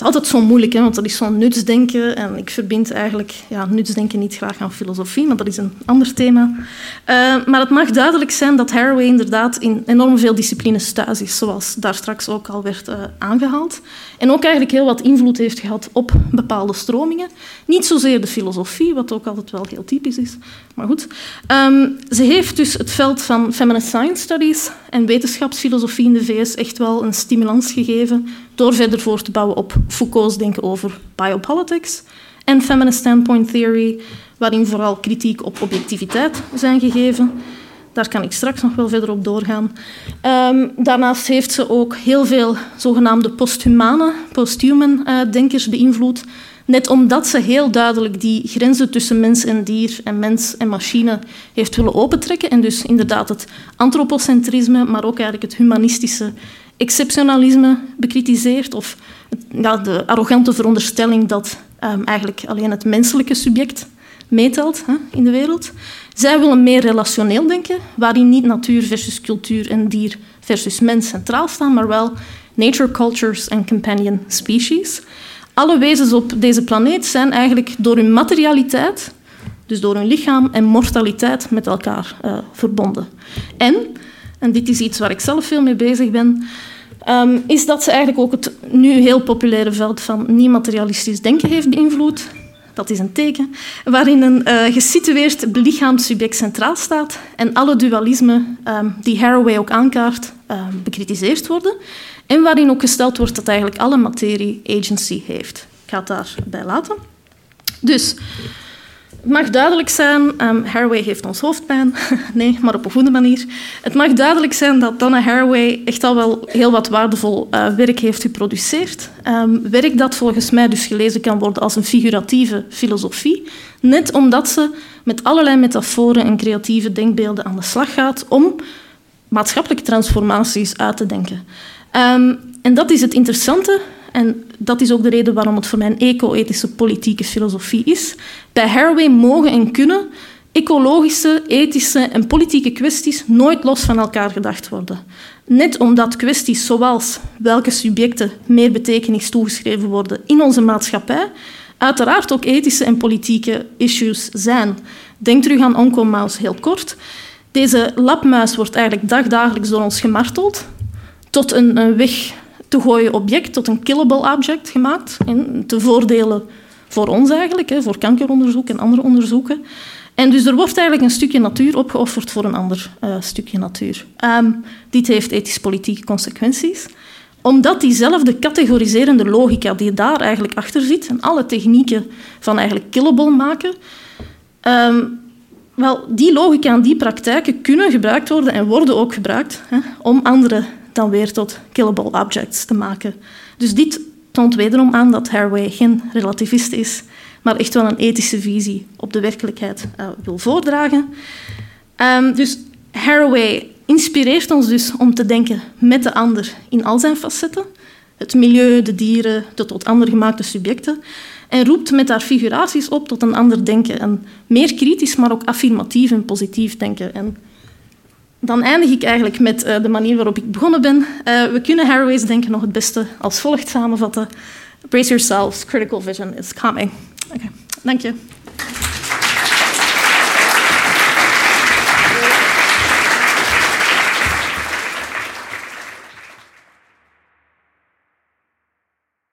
is altijd zo moeilijk, hè, want dat is zo'n nutsdenken. En ik verbind eigenlijk ja, nutsdenken niet graag aan filosofie, maar dat is een ander thema. Uh, maar het mag duidelijk zijn dat Haraway inderdaad in enorm veel disciplines thuis is, zoals daar straks ook al werd uh, aangehaald. En ook eigenlijk heel wat invloed heeft gehad op bepaalde stromingen. Niet zozeer de filosofie, wat ook altijd wel heel typisch is, maar goed. Um, ze heeft dus het veld van feminist science studies en wetenschapsfilosofie in de VS echt wel een stimulans gegeven door verder voor te bouwen op Foucault's denken over biopolitics en feminist standpoint theory, waarin vooral kritiek op objectiviteit zijn gegeven. Daar kan ik straks nog wel verder op doorgaan. Ehm, daarnaast heeft ze ook heel veel zogenaamde posthumane, posthuman uh, denkers beïnvloed. Net omdat ze heel duidelijk die grenzen tussen mens en dier en mens en machine heeft willen opentrekken. En dus inderdaad het antropocentrisme, maar ook eigenlijk het humanistische exceptionalisme bekritiseert. Of de arrogante veronderstelling dat um, eigenlijk alleen het menselijke subject meetelt hè, in de wereld. Zij willen meer relationeel denken, waarin niet natuur versus cultuur en dier versus mens centraal staan, maar wel nature, cultures en companion species. Alle wezens op deze planeet zijn eigenlijk door hun materialiteit, dus door hun lichaam en mortaliteit, met elkaar uh, verbonden. En, en dit is iets waar ik zelf veel mee bezig ben, um, is dat ze eigenlijk ook het nu heel populaire veld van niet-materialistisch denken heeft beïnvloed. Dat is een teken, waarin een uh, gesitueerd belichaamd subject centraal staat en alle dualismen um, die Haraway ook aankaart uh, bekritiseerd worden. En waarin ook gesteld wordt dat eigenlijk alle materie agency heeft. Ik ga het daarbij laten. Dus het mag duidelijk zijn, um, Haraway heeft ons hoofdpijn. nee, maar op een goede manier. Het mag duidelijk zijn dat Donna Haraway echt al wel heel wat waardevol uh, werk heeft geproduceerd. Um, werk dat volgens mij dus gelezen kan worden als een figuratieve filosofie. Net omdat ze met allerlei metaforen en creatieve denkbeelden aan de slag gaat om maatschappelijke transformaties uit te denken. Um, en dat is het interessante. En dat is ook de reden waarom het voor mij een eco-ethische politieke filosofie is. Bij Haraway mogen en kunnen ecologische, ethische en politieke kwesties nooit los van elkaar gedacht worden. Net omdat kwesties zoals welke subjecten meer betekenis toegeschreven worden in onze maatschappij, uiteraard ook ethische en politieke issues zijn. Denk terug aan Onco Mouse heel kort. Deze labmuis wordt eigenlijk dagdagelijks door ons gemarteld tot een, een weg te gooien object, tot een killable object gemaakt. En te voordelen voor ons eigenlijk, voor kankeronderzoek en andere onderzoeken. En dus er wordt eigenlijk een stukje natuur opgeofferd voor een ander uh, stukje natuur. Um, dit heeft ethisch-politieke consequenties omdat diezelfde categoriserende logica die daar eigenlijk achter zit en alle technieken van eigenlijk killable maken, um, wel, die logica en die praktijken kunnen gebruikt worden en worden ook gebruikt hè, om andere dan weer tot killable objects te maken. Dus dit toont wederom aan dat Haraway geen relativist is, maar echt wel een ethische visie op de werkelijkheid uh, wil voordragen. Um, dus Haraway inspireert ons dus om te denken met de ander in al zijn facetten. Het milieu, de dieren, de tot ander gemaakte subjecten. En roept met haar figuraties op tot een ander denken. En meer kritisch, maar ook affirmatief en positief denken. En dan eindig ik eigenlijk met uh, de manier waarop ik begonnen ben. Uh, we kunnen Haraway's denken nog het beste als volgt samenvatten. Brace yourselves, critical vision is coming. Oké, okay. dank je.